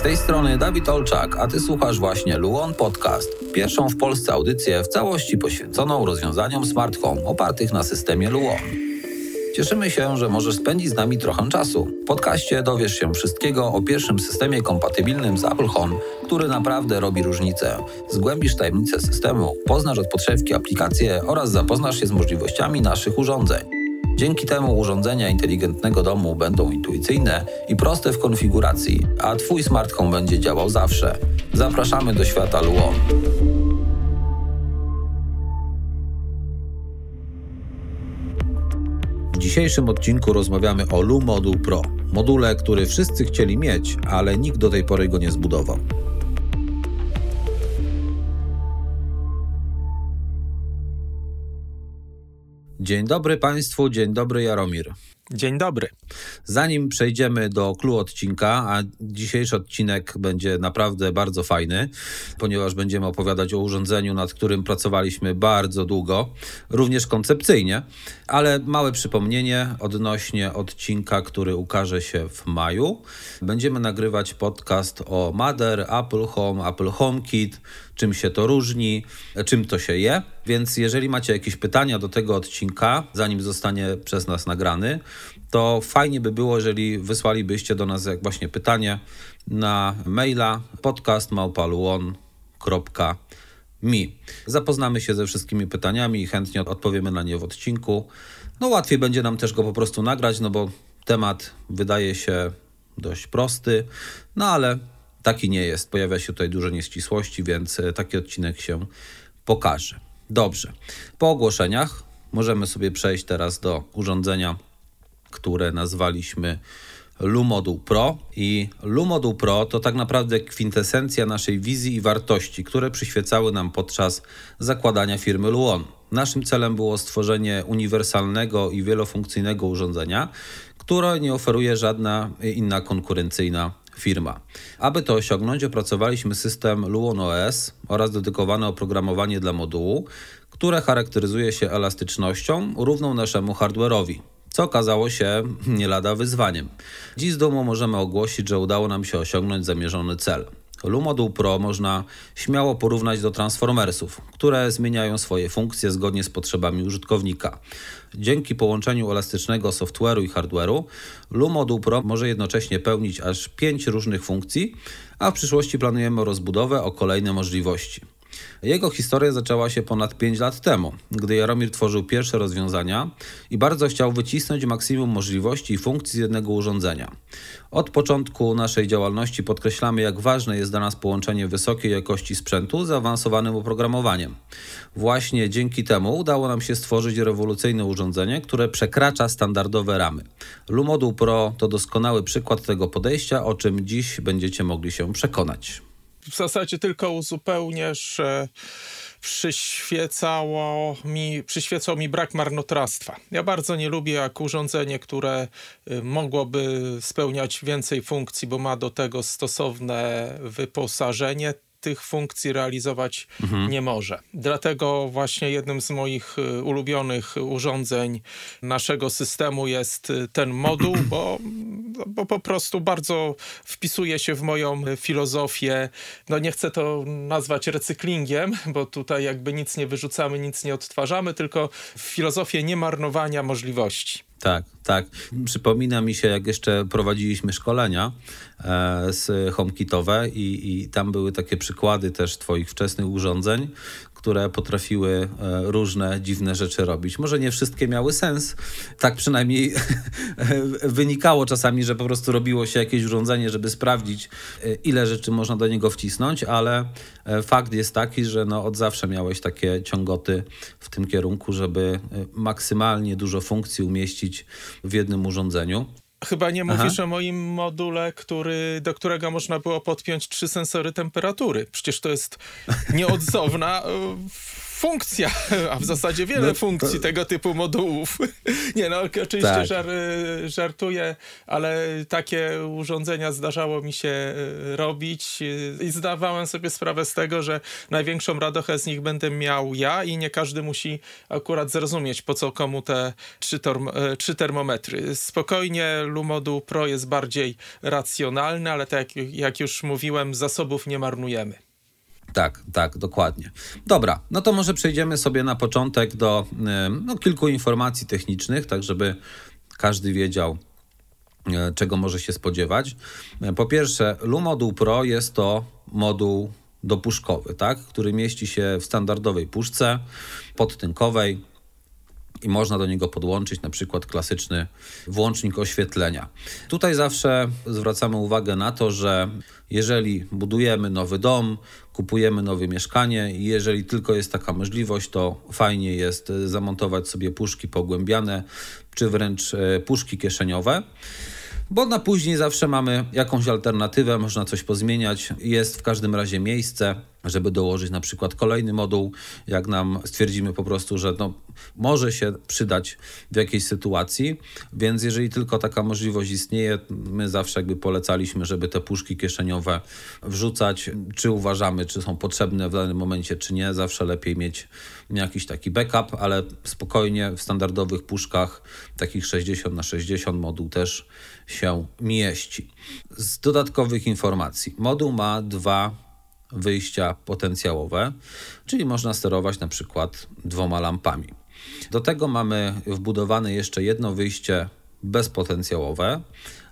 Z tej strony Dawid Olczak, a ty słuchasz właśnie Luon Podcast, pierwszą w Polsce audycję w całości poświęconą rozwiązaniom smart home opartych na systemie Luon. Cieszymy się, że możesz spędzić z nami trochę czasu. W podcaście dowiesz się wszystkiego o pierwszym systemie kompatybilnym z Apple Home, który naprawdę robi różnicę. Zgłębisz tajemnice systemu, poznasz od podszewki aplikacje oraz zapoznasz się z możliwościami naszych urządzeń. Dzięki temu urządzenia inteligentnego domu będą intuicyjne i proste w konfiguracji, a Twój smart home będzie działał zawsze. Zapraszamy do świata Luon. W dzisiejszym odcinku rozmawiamy o Lu Moduł Pro. Module, który wszyscy chcieli mieć, ale nikt do tej pory go nie zbudował. Dzień dobry Państwu, dzień dobry Jaromir. Dzień dobry. Zanim przejdziemy do klu odcinka, a dzisiejszy odcinek będzie naprawdę bardzo fajny, ponieważ będziemy opowiadać o urządzeniu, nad którym pracowaliśmy bardzo długo, również koncepcyjnie, ale małe przypomnienie odnośnie odcinka, który ukaże się w maju. Będziemy nagrywać podcast o Mother, Apple Home, Apple HomeKit, czym się to różni, czym to się je. Więc jeżeli macie jakieś pytania do tego odcinka, zanim zostanie przez nas nagrany, to fajnie by było, jeżeli wysłalibyście do nas jak właśnie pytanie na maila podcastmałpaluon.mi. Zapoznamy się ze wszystkimi pytaniami i chętnie odpowiemy na nie w odcinku. No łatwiej będzie nam też go po prostu nagrać, no bo temat wydaje się dość prosty, no ale taki nie jest. Pojawia się tutaj dużo nieścisłości, więc e, taki odcinek się pokaże. Dobrze. Po ogłoszeniach możemy sobie przejść teraz do urządzenia, które nazwaliśmy Lumoduł Pro i Lumoduł Pro to tak naprawdę kwintesencja naszej wizji i wartości, które przyświecały nam podczas zakładania firmy Luon. Naszym celem było stworzenie uniwersalnego i wielofunkcyjnego urządzenia, które nie oferuje żadna inna konkurencyjna firma. Aby to osiągnąć, opracowaliśmy system Luon OS oraz dedykowane oprogramowanie dla modułu, które charakteryzuje się elastycznością równą naszemu hardware'owi co okazało się nie lada wyzwaniem. Dziś z dumą możemy ogłosić, że udało nam się osiągnąć zamierzony cel. Lumoduł Pro można śmiało porównać do Transformersów, które zmieniają swoje funkcje zgodnie z potrzebami użytkownika. Dzięki połączeniu elastycznego software'u i hardware'u, Lumoduł Pro może jednocześnie pełnić aż 5 różnych funkcji, a w przyszłości planujemy rozbudowę o kolejne możliwości. Jego historia zaczęła się ponad 5 lat temu, gdy Jaromir tworzył pierwsze rozwiązania i bardzo chciał wycisnąć maksimum możliwości i funkcji z jednego urządzenia. Od początku naszej działalności podkreślamy, jak ważne jest dla nas połączenie wysokiej jakości sprzętu z zaawansowanym oprogramowaniem. Właśnie dzięki temu udało nam się stworzyć rewolucyjne urządzenie, które przekracza standardowe ramy. Lumoduł Pro to doskonały przykład tego podejścia, o czym dziś będziecie mogli się przekonać w zasadzie tylko uzupełnię, że przyświecało mi, przyświecał mi brak marnotrawstwa. Ja bardzo nie lubię jak urządzenie, które y, mogłoby spełniać więcej funkcji, bo ma do tego stosowne wyposażenie, tych funkcji realizować mhm. nie może. Dlatego właśnie jednym z moich y, ulubionych urządzeń naszego systemu jest y, ten moduł, bo, bo po prostu bardzo wpisuje się w moją filozofię. No nie chcę to nazwać recyklingiem, bo tutaj jakby nic nie wyrzucamy, nic nie odtwarzamy, tylko filozofię niemarnowania możliwości. Tak, tak. Przypomina mi się, jak jeszcze prowadziliśmy szkolenia e, z HomeKitowe i, i tam były takie przykłady też Twoich wczesnych urządzeń, które potrafiły e, różne dziwne rzeczy robić. Może nie wszystkie miały sens, tak przynajmniej wynikało czasami, że po prostu robiło się jakieś urządzenie, żeby sprawdzić, e, ile rzeczy można do niego wcisnąć, ale e, fakt jest taki, że no od zawsze miałeś takie ciągoty w tym kierunku, żeby maksymalnie dużo funkcji umieścić w jednym urządzeniu. Chyba nie mówisz Aha. o moim module, który, do którego można było podpiąć trzy sensory temperatury. Przecież to jest nieodzowna funkcja, a w zasadzie wiele no, funkcji to... tego typu modułów. Nie no, oczywiście tak. żar, żartuję, ale takie urządzenia zdarzało mi się e, robić i zdawałem sobie sprawę z tego, że największą radochę z nich będę miał ja i nie każdy musi akurat zrozumieć, po co komu te trzy, e, trzy termometry. Spokojnie Lumodu Pro jest bardziej racjonalny, ale tak jak, jak już mówiłem, zasobów nie marnujemy. Tak, tak, dokładnie. Dobra, no to może przejdziemy sobie na początek do no, kilku informacji technicznych, tak żeby każdy wiedział, e, czego może się spodziewać. E, po pierwsze, Lumoduł Pro jest to moduł dopuszkowy, tak, który mieści się w standardowej puszce podtynkowej i można do niego podłączyć na przykład klasyczny włącznik oświetlenia. Tutaj zawsze zwracamy uwagę na to, że jeżeli budujemy nowy dom, kupujemy nowe mieszkanie i jeżeli tylko jest taka możliwość, to fajnie jest zamontować sobie puszki pogłębiane czy wręcz e, puszki kieszeniowe bo na później zawsze mamy jakąś alternatywę, można coś pozmieniać. Jest w każdym razie miejsce, żeby dołożyć na przykład kolejny moduł, jak nam stwierdzimy po prostu, że no, może się przydać w jakiejś sytuacji, więc jeżeli tylko taka możliwość istnieje, my zawsze jakby polecaliśmy, żeby te puszki kieszeniowe wrzucać, czy uważamy, czy są potrzebne w danym momencie, czy nie, zawsze lepiej mieć jakiś taki backup, ale spokojnie w standardowych puszkach, takich 60 na 60 moduł też się mieści. Z dodatkowych informacji, moduł ma dwa wyjścia potencjalowe, czyli można sterować na przykład dwoma lampami. Do tego mamy wbudowane jeszcze jedno wyjście bezpotencjałowe.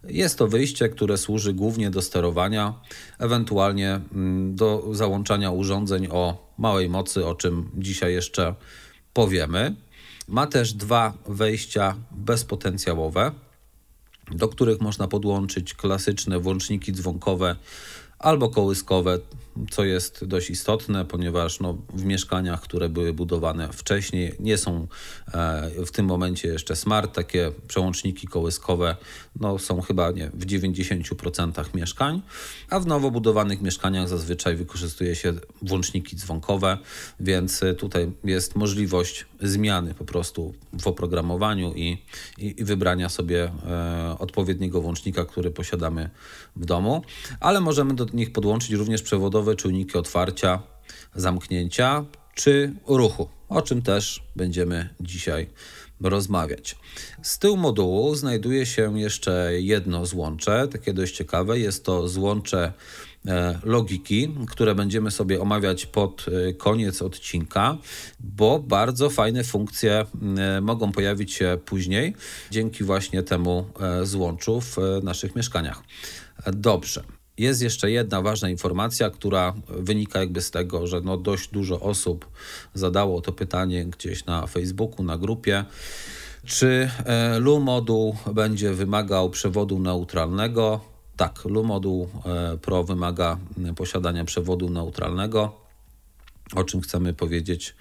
Jest to wyjście, które służy głównie do sterowania, ewentualnie mm, do załączania urządzeń o małej mocy, o czym dzisiaj jeszcze powiemy. Ma też dwa wejścia bezpotencjałowe, do których można podłączyć klasyczne włączniki dzwonkowe albo kołyskowe, co jest dość istotne, ponieważ no, w mieszkaniach, które były budowane wcześniej, nie są e, w tym momencie jeszcze smart. Takie przełączniki kołyskowe no, są chyba nie, w 90% mieszkań, a w nowo budowanych mieszkaniach zazwyczaj wykorzystuje się włączniki dzwonkowe, więc tutaj jest możliwość zmiany po prostu w oprogramowaniu i, i, i wybrania sobie e, odpowiedniego włącznika, który posiadamy w domu, ale możemy do nich podłączyć również przewodowe czujniki otwarcia, zamknięcia czy ruchu, o czym też będziemy dzisiaj rozmawiać. Z tyłu modułu znajduje się jeszcze jedno złącze, takie dość ciekawe. Jest to złącze e, logiki, które będziemy sobie omawiać pod e, koniec odcinka, bo bardzo fajne funkcje e, mogą pojawić się później dzięki właśnie temu złączu w naszych mieszkaniach. Dobrze. Jest jeszcze jedna ważna informacja, która wynika jakby z tego, że no dość dużo osób zadało to pytanie gdzieś na Facebooku, na grupie. Czy e, LU moduł będzie wymagał przewodu neutralnego? Tak, LU moduł e, Pro wymaga posiadania przewodu neutralnego. O czym chcemy powiedzieć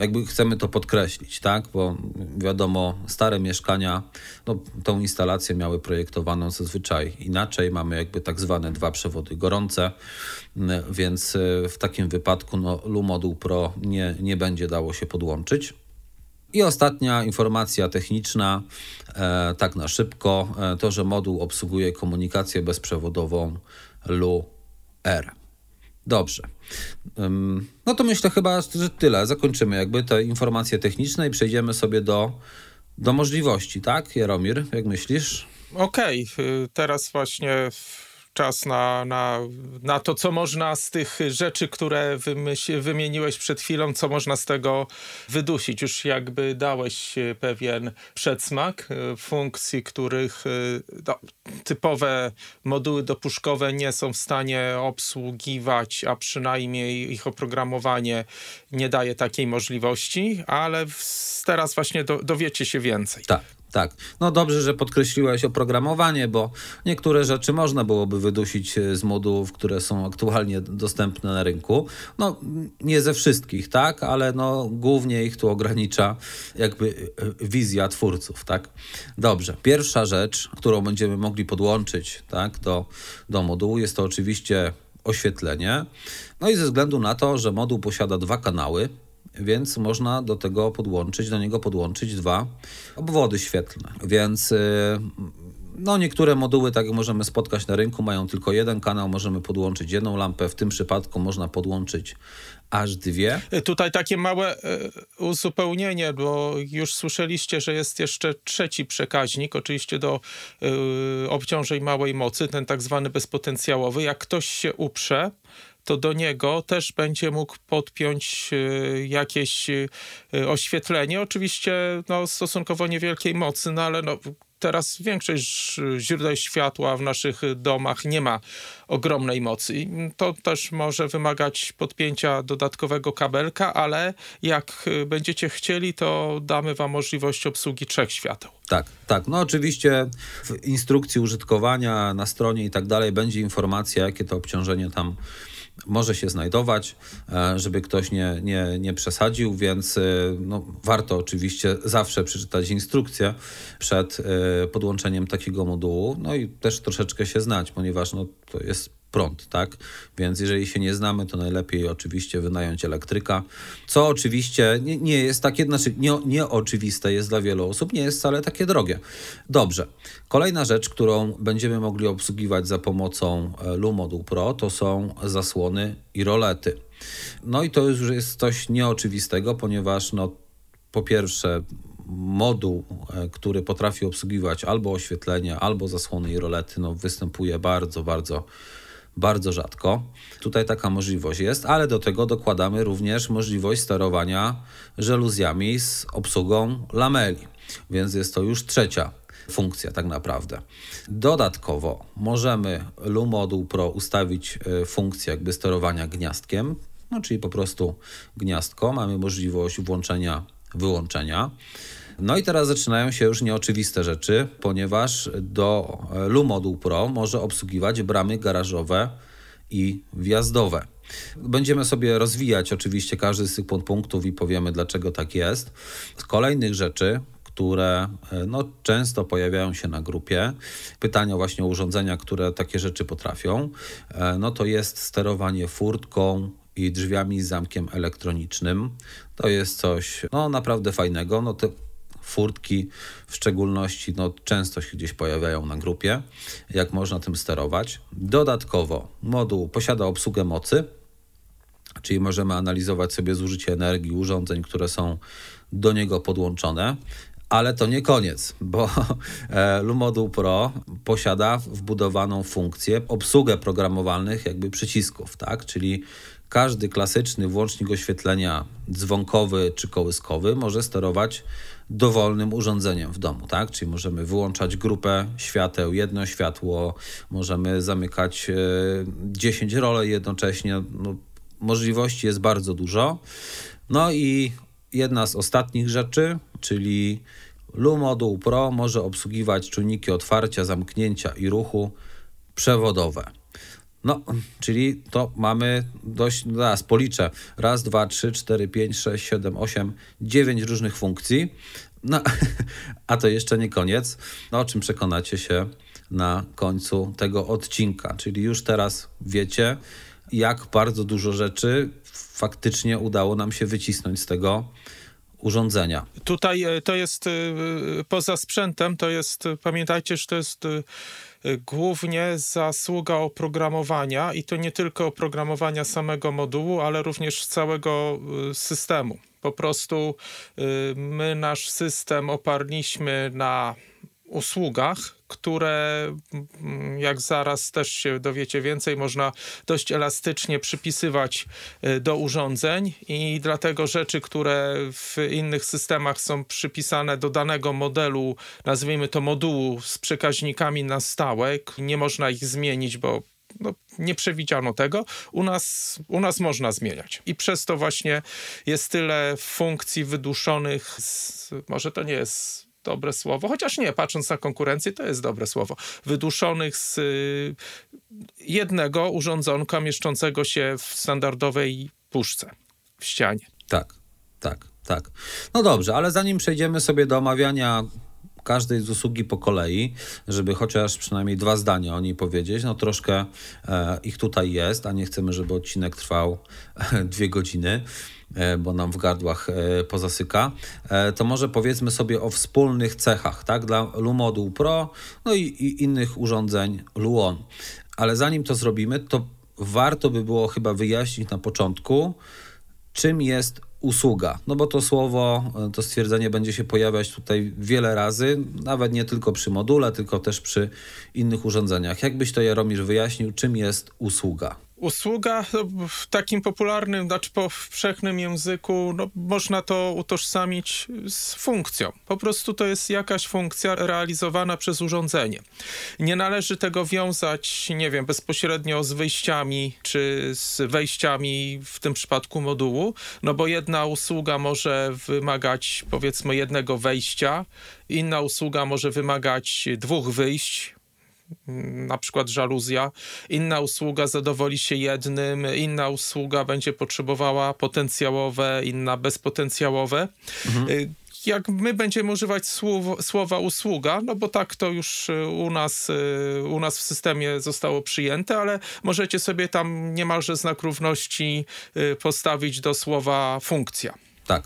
jakby chcemy to podkreślić, tak? Bo wiadomo, stare mieszkania, no, tą instalację miały projektowaną zazwyczaj inaczej. Mamy jakby tak zwane dwa przewody gorące, więc e, w takim wypadku no, LU Pro nie, nie będzie dało się podłączyć. I ostatnia informacja techniczna, e, tak na szybko, e, to, że moduł obsługuje komunikację bezprzewodową LU-R. Dobrze. No to myślę chyba, że tyle. Zakończymy jakby te informacje techniczne i przejdziemy sobie do, do możliwości, tak? Jaromir, jak myślisz? Okej, okay. teraz właśnie czas na, na, na to, co można z tych rzeczy, które wymyśl, wymieniłeś przed chwilą, co można z tego wydusić. Już jakby dałeś pewien przedsmak e, funkcji, których e, no, typowe moduły dopuszkowe nie są w stanie obsługiwać, a przynajmniej ich oprogramowanie nie daje takiej możliwości, ale teraz właśnie do, dowiecie się więcej. Tak. Tak, no dobrze, że podkreśliłeś oprogramowanie, bo niektóre rzeczy można byłoby wydusić e, z modułów, które są aktualnie dostępne na rynku. No nie ze wszystkich, tak, ale no głównie ich tu ogranicza jakby e, wizja twórców, tak. Dobrze, pierwsza rzecz, którą będziemy mogli podłączyć, tak, do, do modułu jest to oczywiście oświetlenie. No i ze względu na to, że moduł posiada dwa kanały, więc można do tego podłączyć, do niego podłączyć dwa obwody świetlne. Więc y, no, niektóre moduły, tak jak możemy spotkać na rynku, mają tylko jeden kanał, możemy podłączyć jedną lampę. W tym przypadku można podłączyć aż dwie. Tutaj takie małe e, uzupełnienie, bo już słyszeliście, że jest jeszcze trzeci przekaźnik, oczywiście do y, obciążeń małej mocy, ten tak zwany bezpotencjałowy. Jak ktoś się uprze, to do niego też będzie mógł podpiąć jakieś oświetlenie. Oczywiście no, stosunkowo niewielkiej mocy, no ale no, teraz większość źródeł światła w naszych domach nie ma ogromnej mocy. To też może wymagać podpięcia dodatkowego kabelka, ale jak będziecie chcieli, to damy Wam możliwość obsługi trzech świateł. Tak, tak. No oczywiście w instrukcji użytkowania na stronie i tak dalej będzie informacja, jakie to obciążenie tam może się znajdować, e, żeby ktoś nie, nie, nie przesadził, więc e, no, warto oczywiście zawsze przeczytać instrukcję przed e, podłączeniem takiego modułu, no i też troszeczkę się znać, ponieważ no, to jest prąd, tak? Więc jeżeli się nie znamy, to najlepiej oczywiście wynająć elektryka, co oczywiście nie, nie jest takie, znaczy nie, nieoczywiste jest dla wielu osób, nie jest wcale takie drogie. Dobrze. Kolejna rzecz, którą będziemy mogli obsługiwać za pomocą e, Lumoduł Pro, to są zasłony i rolety. No i to już jest coś nieoczywistego, ponieważ no, po pierwsze moduł, e, który potrafi obsługiwać albo oświetlenie, albo zasłony i rolety, no, występuje bardzo, bardzo bardzo rzadko. Tutaj taka możliwość jest, ale do tego dokładamy również możliwość sterowania żaluzjami z obsługą lameli, więc jest to już trzecia funkcja tak naprawdę. Dodatkowo możemy Lumoduł Pro ustawić e, funkcję jakby sterowania gniazdkiem, no czyli po prostu gniazdko. Mamy możliwość włączenia, wyłączenia. No i teraz zaczynają się już nieoczywiste rzeczy, ponieważ do e, Lumoduł Pro może obsługiwać bramy garażowe i wjazdowe. Będziemy sobie rozwijać oczywiście każdy z tych podpunktów i powiemy, dlaczego tak jest. Z kolejnych rzeczy, które e, no, często pojawiają się na grupie, pytania właśnie o urządzenia, które takie rzeczy potrafią, e, no to jest sterowanie furtką i drzwiami z zamkiem elektronicznym. To jest coś no, naprawdę fajnego. No, furtki w szczególności no, często się gdzieś pojawiają na grupie, jak można tym sterować. Dodatkowo moduł posiada obsługę mocy, czyli możemy analizować sobie zużycie energii urządzeń, które są do niego podłączone. Ale to nie koniec, bo e, Lumoduł Pro posiada wbudowaną funkcję obsługę programowalnych jakby przycisków, tak? Czyli każdy klasyczny włącznik oświetlenia dzwonkowy czy kołyskowy może sterować dowolnym urządzeniem w domu, tak? Czyli możemy wyłączać grupę świateł, jedno światło, możemy zamykać 10 e, rolek jednocześnie. No, możliwości jest bardzo dużo. No i jedna z ostatnich rzeczy, czyli Lumoduł Pro może obsługiwać czujniki otwarcia, zamknięcia i ruchu przewodowe. No, czyli to mamy dość, zaraz policzę, raz, dwa, trzy, cztery, pięć, sześć, siedem, osiem, dziewięć różnych funkcji. No, a to jeszcze nie koniec, no, o czym przekonacie się na końcu tego odcinka. Czyli już teraz wiecie, jak bardzo dużo rzeczy faktycznie udało nam się wycisnąć z tego urządzenia. Tutaj e, to jest e, poza sprzętem, to jest, pamiętajcie, że to jest e, głównie zasługa oprogramowania i to nie tylko oprogramowania samego modułu, ale również całego systemu. Po prostu my nasz system oparliśmy na usługach, które, mm, jak zaraz też się dowiecie więcej, można dość elastycznie przypisywać y, do urządzeń i dlatego rzeczy, które w innych systemach są przypisane do danego modelu, nazwijmy to modułu z przekaźnikami na stałe, nie można ich zmienić, bo no, nie przewidziano tego. U nas, u nas można zmieniać. I przez to właśnie jest tyle funkcji wyduszonych, z, może to nie jest dobre słowo, chociaż nie, patrząc na konkurencję, to jest dobre słowo, wyduszonych z y, jednego urządzonka mieszczącego się w standardowej puszce w ścianie. Tak, tak, tak. No dobrze, ale zanim przejdziemy sobie do omawiania każdej z usługi po kolei, żeby chociaż przynajmniej dwa zdania o niej powiedzieć. No troszkę e, ich tutaj jest, a nie chcemy, żeby odcinek trwał dwie godziny bo nam w gardłach pozasyka, to może powiedzmy sobie o wspólnych cechach, tak, dla Lumodul Pro, no i, i innych urządzeń Luon. Ale zanim to zrobimy, to warto by było chyba wyjaśnić na początku, czym jest usługa. No bo to słowo, to stwierdzenie będzie się pojawiać tutaj wiele razy, nawet nie tylko przy module, tylko też przy innych urządzeniach. Jakbyś to Jaromir wyjaśnił, czym jest usługa? Usługa no, w takim popularnym, znaczy powszechnym języku, no, można to utożsamić z funkcją. Po prostu to jest jakaś funkcja realizowana przez urządzenie. Nie należy tego wiązać, nie wiem, bezpośrednio z wyjściami czy z wejściami w tym przypadku modułu, no bo jedna usługa może wymagać powiedzmy jednego wejścia, inna usługa może wymagać dwóch wyjść, na przykład żaluzja, inna usługa zadowoli się jednym, inna usługa będzie potrzebowała potencjałowe, inna bezpotencjałowe. Mhm y, jak my będziemy używać słow, słowa usługa, no bo tak to już y, u nas, y, u nas w systemie zostało przyjęte, ale możecie sobie tam niemalże znak równości postawić do słowa funkcja. Tak.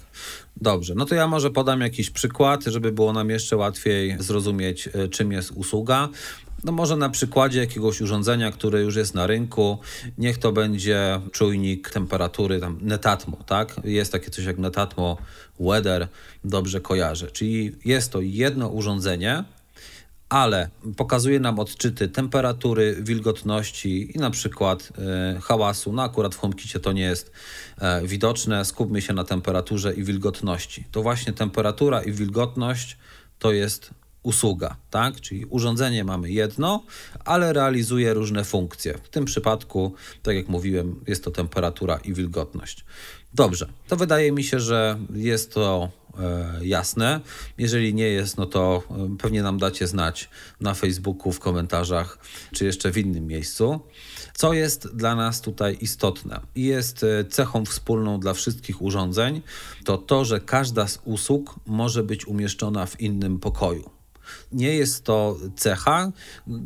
Dobrze, no to ja może podam jakiś przykład, żeby było nam jeszcze łatwiej zrozumieć, czym jest usługa. No może na przykładzie jakiegoś urządzenia, które już jest na rynku, niech to będzie czujnik temperatury, tam Netatmo, tak? Jest takie coś jak Netatmo Weather, dobrze kojarzę. Czyli jest to jedno urządzenie, ale pokazuje nam odczyty temperatury, wilgotności i na przykład y, hałasu. No akurat w HomeKicie to nie jest y, widoczne. Skupmy się na temperaturze i wilgotności. To właśnie temperatura i wilgotność to jest usługa, tak? Czyli urządzenie mamy jedno, ale realizuje różne funkcje. W tym przypadku, tak jak mówiłem, jest to temperatura i wilgotność. Dobrze, to wydaje mi się, że jest to e, jasne. Jeżeli nie jest, no to e, pewnie nam dacie znać na Facebooku, w komentarzach, czy jeszcze w innym miejscu. Co jest dla nas tutaj istotne i jest e, cechą wspólną dla wszystkich urządzeń, to to, że każda z usług może być umieszczona w innym pokoju. Nie jest to cecha,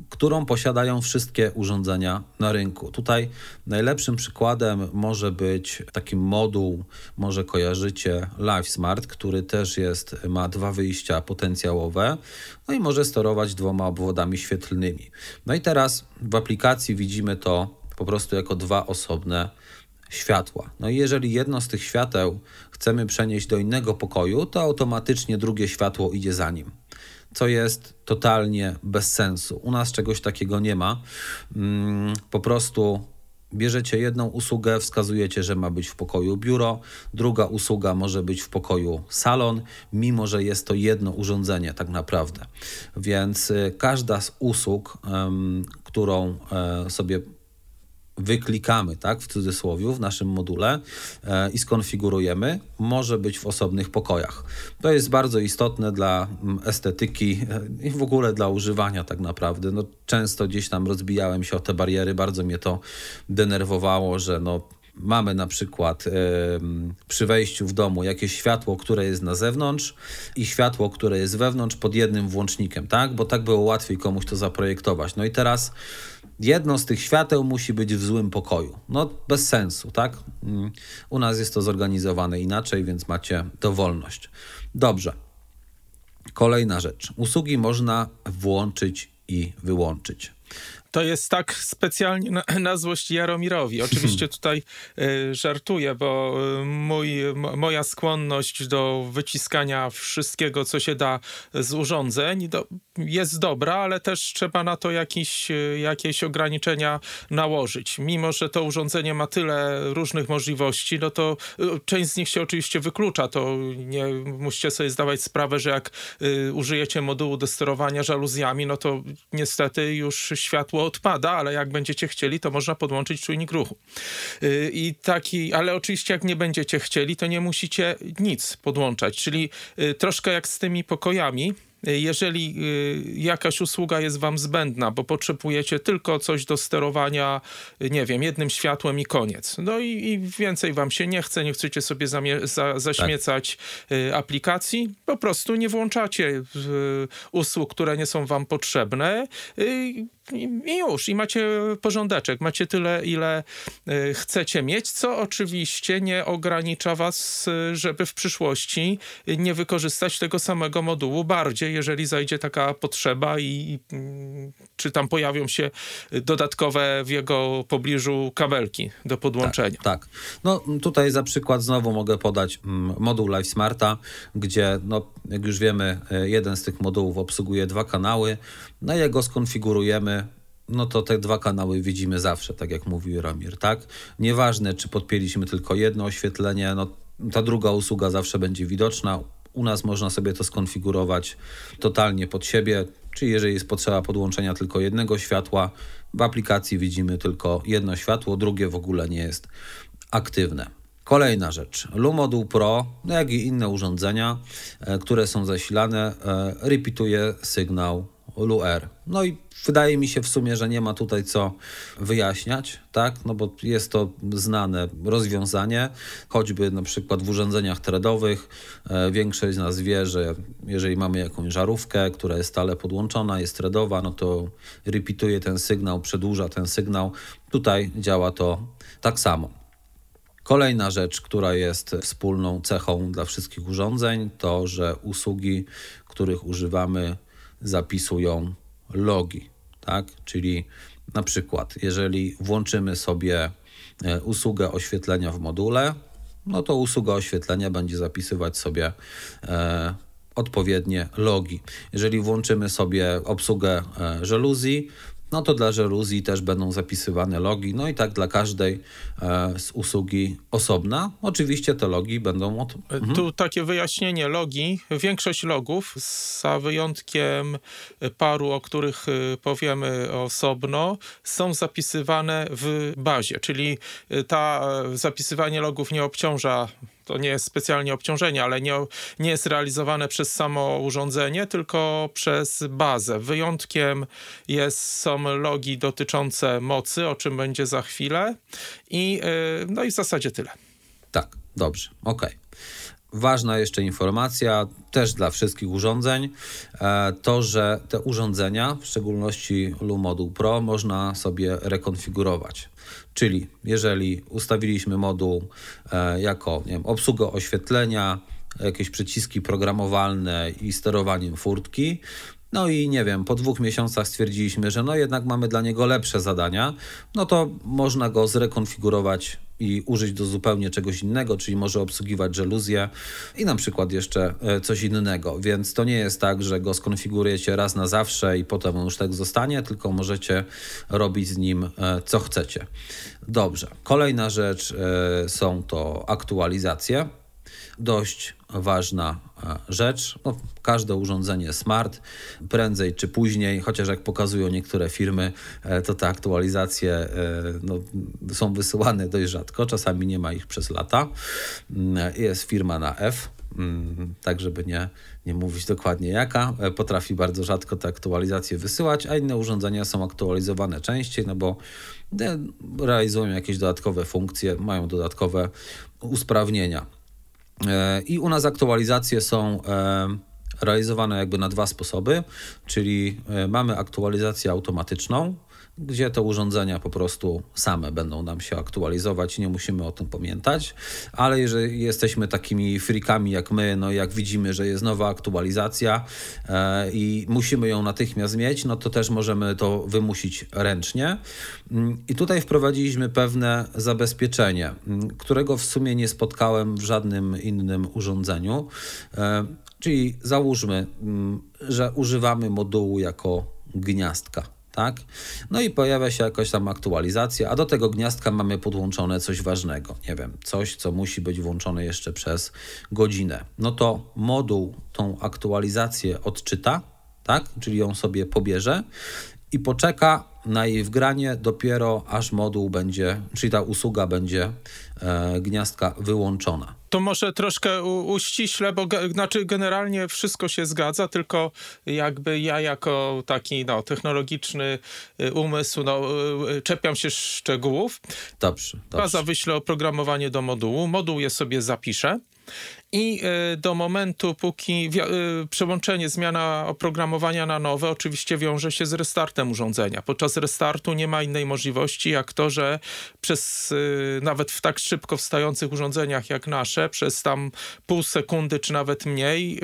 którą posiadają wszystkie urządzenia na rynku. Tutaj najlepszym przykładem może być taki moduł, może kojarzycie LiveSmart, który też jest, ma dwa wyjścia potencjałowe, no i może sterować dwoma obwodami świetlnymi. No i teraz w aplikacji widzimy to po prostu jako dwa osobne światła. No i jeżeli jedno z tych świateł chcemy przenieść do innego pokoju, to automatycznie drugie światło idzie za nim co jest totalnie bez sensu. U nas czegoś takiego nie ma. Mm, po prostu bierzecie jedną usługę, wskazujecie, że ma być w pokoju biuro, druga usługa może być w pokoju salon, mimo że jest to jedno urządzenie tak naprawdę. Więc y, każda z usług, którą e, sobie wyklikamy, tak, w cudzysłowie, w naszym module e, i skonfigurujemy, może być w osobnych pokojach. To jest bardzo istotne dla mm, estetyki e, i w ogóle dla używania tak naprawdę. No, często gdzieś tam rozbijałem się o te bariery, bardzo mnie to denerwowało, że no, mamy na przykład przy wejściu w domu jakieś światło, które jest na zewnątrz i światło, które jest wewnątrz pod jednym włącznikiem, tak? Bo tak było łatwiej komuś to zaprojektować. No i teraz jedno z tych świateł musi być w złym pokoju. No bez sensu, tak? Mm, u nas jest to zorganizowane inaczej, więc macie dowolność. Dobrze. Kolejna rzecz. Usługi można włączyć i wyłączyć to jest tak specjalnie na, na złość Jaromirowi. Oczywiście tutaj y, żartuję, bo y, mój, moja skłonność do wyciskania wszystkiego, co się da z urządzeń, do, jest dobra, ale też trzeba na to jakieś, y, jakieś ograniczenia nałożyć. Mimo, że to urządzenie ma tyle różnych możliwości, no to y, część z nich się oczywiście wyklucza. To nie musicie sobie zdawać sprawę, że jak y, użyjecie modułu do sterowania żaluzjami, no to niestety już światło odpada, ale jak będziecie chcieli, to można podłączyć czujnik ruchu. Y, I taki, ale oczywiście jak nie będziecie chcieli, to nie musicie nic podłączać, czyli y, troszkę jak z tymi pokojami, jeżeli y, jakaś usługa jest wam zbędna, bo potrzebujecie tylko coś do sterowania, y, nie wiem, jednym światłem i koniec. No i, i więcej wam się nie chce, nie chcecie sobie za, zaśmiecać tak. aplikacji, po prostu nie włączacie usług, które nie są wam potrzebne i już, i macie porządeczek, macie tyle, ile chcecie mieć, co oczywiście nie ogranicza was, żeby w przyszłości nie wykorzystać tego samego modułu bardziej, jeżeli zajdzie taka potrzeba i mm, czy tam pojawią się dodatkowe w jego pobliżu kabelki do podłączenia. Tak, tak. No tutaj za przykład znowu mogę podać mm, moduł Live Smarta, gdzie no, jak już wiemy, e, jeden z tych modułów obsługuje dwa kanały, no jak go skonfigurujemy, no to te dwa kanały widzimy zawsze, tak jak mówił Ramir, tak? Nieważne, czy podpięliśmy tylko jedno oświetlenie, no ta druga usługa zawsze będzie widoczna. U nas można sobie to skonfigurować totalnie pod siebie, czyli jeżeli jest potrzeba podłączenia tylko jednego światła, w aplikacji widzimy tylko jedno światło, drugie w ogóle nie jest aktywne. Kolejna rzecz. Lumoduł Pro, no jak i inne urządzenia, e, które są zasilane, e, repeatuje sygnał LUR. No i wydaje mi się w sumie, że nie ma tutaj co wyjaśniać, tak? No bo jest to znane rozwiązanie, choćby na przykład w urządzeniach threadowych. E, większość z nas wie, że jeżeli mamy jakąś żarówkę, która jest stale podłączona, jest threadowa, no to repeatuje ten sygnał, przedłuża ten sygnał. Tutaj działa to tak samo. Kolejna rzecz, która jest wspólną cechą dla wszystkich urządzeń, to że usługi, których używamy, zapisują logi, tak? Czyli na przykład, jeżeli włączymy sobie e, usługę oświetlenia w module, no to usługa oświetlenia będzie zapisywać sobie e, odpowiednie logi. Jeżeli włączymy sobie obsługę e, żeluzji, no to dla żeluzji też będą zapisywane logi, no i tak dla każdej e, z usługi osobna. Oczywiście te logi będą od... Mhm. Tu takie wyjaśnienie logi. Większość logów, za wyjątkiem paru, o których e, powiemy osobno, są zapisywane w bazie, czyli e, ta e, zapisywanie logów nie obciąża to nie jest specjalnie obciążenie, ale nie, nie jest realizowane przez samo urządzenie, tylko przez bazę. Wyjątkiem jest, są logi dotyczące mocy, o czym będzie za chwilę. I, yy, no i w zasadzie tyle. Tak, dobrze, ok. Ważna jeszcze informacja, też dla wszystkich urządzeń, e, to, że te urządzenia, w szczególności Lumoduł Pro, można sobie rekonfigurować. Czyli jeżeli ustawiliśmy moduł e, jako nie wiem, obsługę oświetlenia, jakieś przyciski programowalne i sterowaniem furtki, no i nie wiem, po dwóch miesiącach stwierdziliśmy, że no jednak mamy dla niego lepsze zadania, no to można go zrekonfigurować i użyć do zupełnie czegoś innego, czyli może obsługiwać żeluzję i na przykład jeszcze e, coś innego. Więc to nie jest tak, że go skonfigurujecie raz na zawsze i potem on już tak zostanie, tylko możecie robić z nim e, co chcecie. Dobrze. Kolejna rzecz e, są to aktualizacje dość ważna e, rzecz. No, każde urządzenie smart prędzej czy później, chociaż jak pokazują niektóre firmy, e, to te aktualizacje e, no, są wysyłane dość rzadko, czasami nie ma ich przez lata. Mm, jest firma na F, mm, tak żeby nie, nie mówić dokładnie jaka, potrafi bardzo rzadko te aktualizacje wysyłać, a inne urządzenia są aktualizowane częściej, no bo realizują jakieś dodatkowe funkcje, mają dodatkowe usprawnienia. E, I u nas aktualizacje są e, realizowane jakby na dwa sposoby, czyli e, mamy aktualizację automatyczną, gdzie te urządzenia po prostu same będą nam się aktualizować, nie musimy o tym pamiętać, ale jeżeli jesteśmy takimi freakami jak my, no jak widzimy, że jest nowa aktualizacja e, i musimy ją natychmiast mieć, no to też możemy to wymusić ręcznie. Mm, I tutaj wprowadziliśmy pewne zabezpieczenie, mm, którego w sumie nie spotkałem w żadnym innym urządzeniu. E, czyli załóżmy, mm, że używamy modułu jako gniazdka tak? No i pojawia się jakaś tam aktualizacja, a do tego gniazdka mamy podłączone coś ważnego, nie wiem, coś, co musi być włączone jeszcze przez godzinę. No to moduł tą aktualizację odczyta, tak? Czyli ją sobie pobierze i poczeka na jej wgranie dopiero aż moduł będzie, czyli ta usługa będzie e, gniazdka wyłączona. To może troszkę uściśle, bo ge, znaczy generalnie wszystko się zgadza, tylko jakby ja jako taki no, technologiczny y, umysł no, y, y, czepiam się szczegółów. Dobrze. dobrze. Baza wyśle oprogramowanie do modułu, moduł je sobie zapisze i e, do momentu, póki e, przełączenie, zmiana oprogramowania na nowe, oczywiście wiąże się z restartem urządzenia. Podczas restartu nie ma innej możliwości, jak to, że przez e, nawet w tak szybko wstających urządzeniach jak nasze, przez tam pół sekundy czy nawet mniej,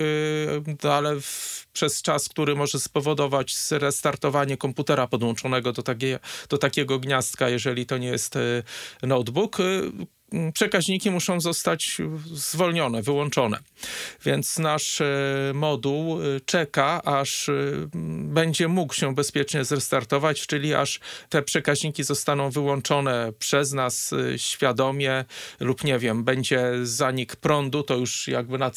ale w, przez czas, który może spowodować restartowanie komputera podłączonego do, takie, do takiego gniazdka, jeżeli to nie jest notebook, przekaźniki muszą zostać zwolnione, wyłączone. Więc nasz e, moduł e, czeka, aż e, będzie mógł się bezpiecznie zrestartować, czyli aż te przekaźniki zostaną wyłączone przez nas świadomie lub nie wiem, będzie zanik prądu, to już jakby na,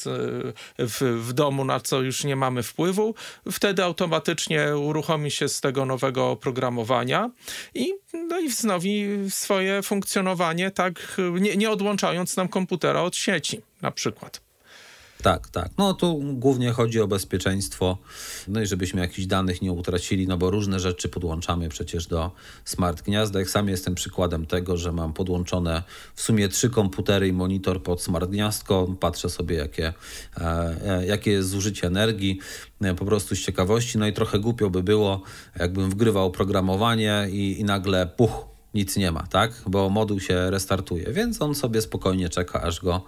w, w domu, na co już nie mamy wpływu. Wtedy automatycznie uruchomi się z tego nowego oprogramowania i, no i wznowi swoje funkcjonowanie tak nie, nie odłączając nam komputera od sieci na przykład. Tak, tak. No tu głównie chodzi o bezpieczeństwo, no i żebyśmy jakichś danych nie utracili, no bo różne rzeczy podłączamy przecież do smart gniazdek. Sam jestem przykładem tego, że mam podłączone w sumie trzy komputery i monitor pod smart gniazdko. Patrzę sobie, jakie, e, e jakie jest zużycie energii, e, po prostu z ciekawości. No i trochę głupio by było, jakbym wgrywał oprogramowanie i, i nagle puch, nic nie ma, tak? Bo moduł się restartuje, więc on sobie spokojnie czeka, aż go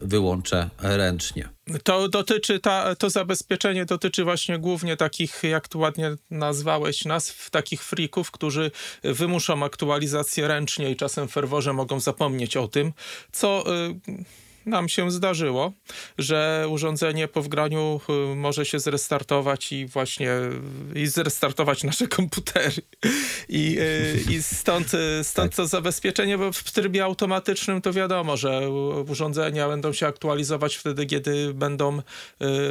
wyłączę ręcznie. To dotyczy, ta, to zabezpieczenie dotyczy właśnie głównie takich, jak tu ładnie nazwałeś nas, takich frików, którzy wymuszą aktualizację ręcznie i czasem w ferworze mogą zapomnieć o tym, co... Yy, nam się zdarzyło, że urządzenie po wgraniu y, może się zrestartować i właśnie i zrestartować nasze komputery. I, y, i stąd, y, stąd tak. to zabezpieczenie, bo w trybie automatycznym to wiadomo, że urządzenia będą się aktualizować wtedy, kiedy będą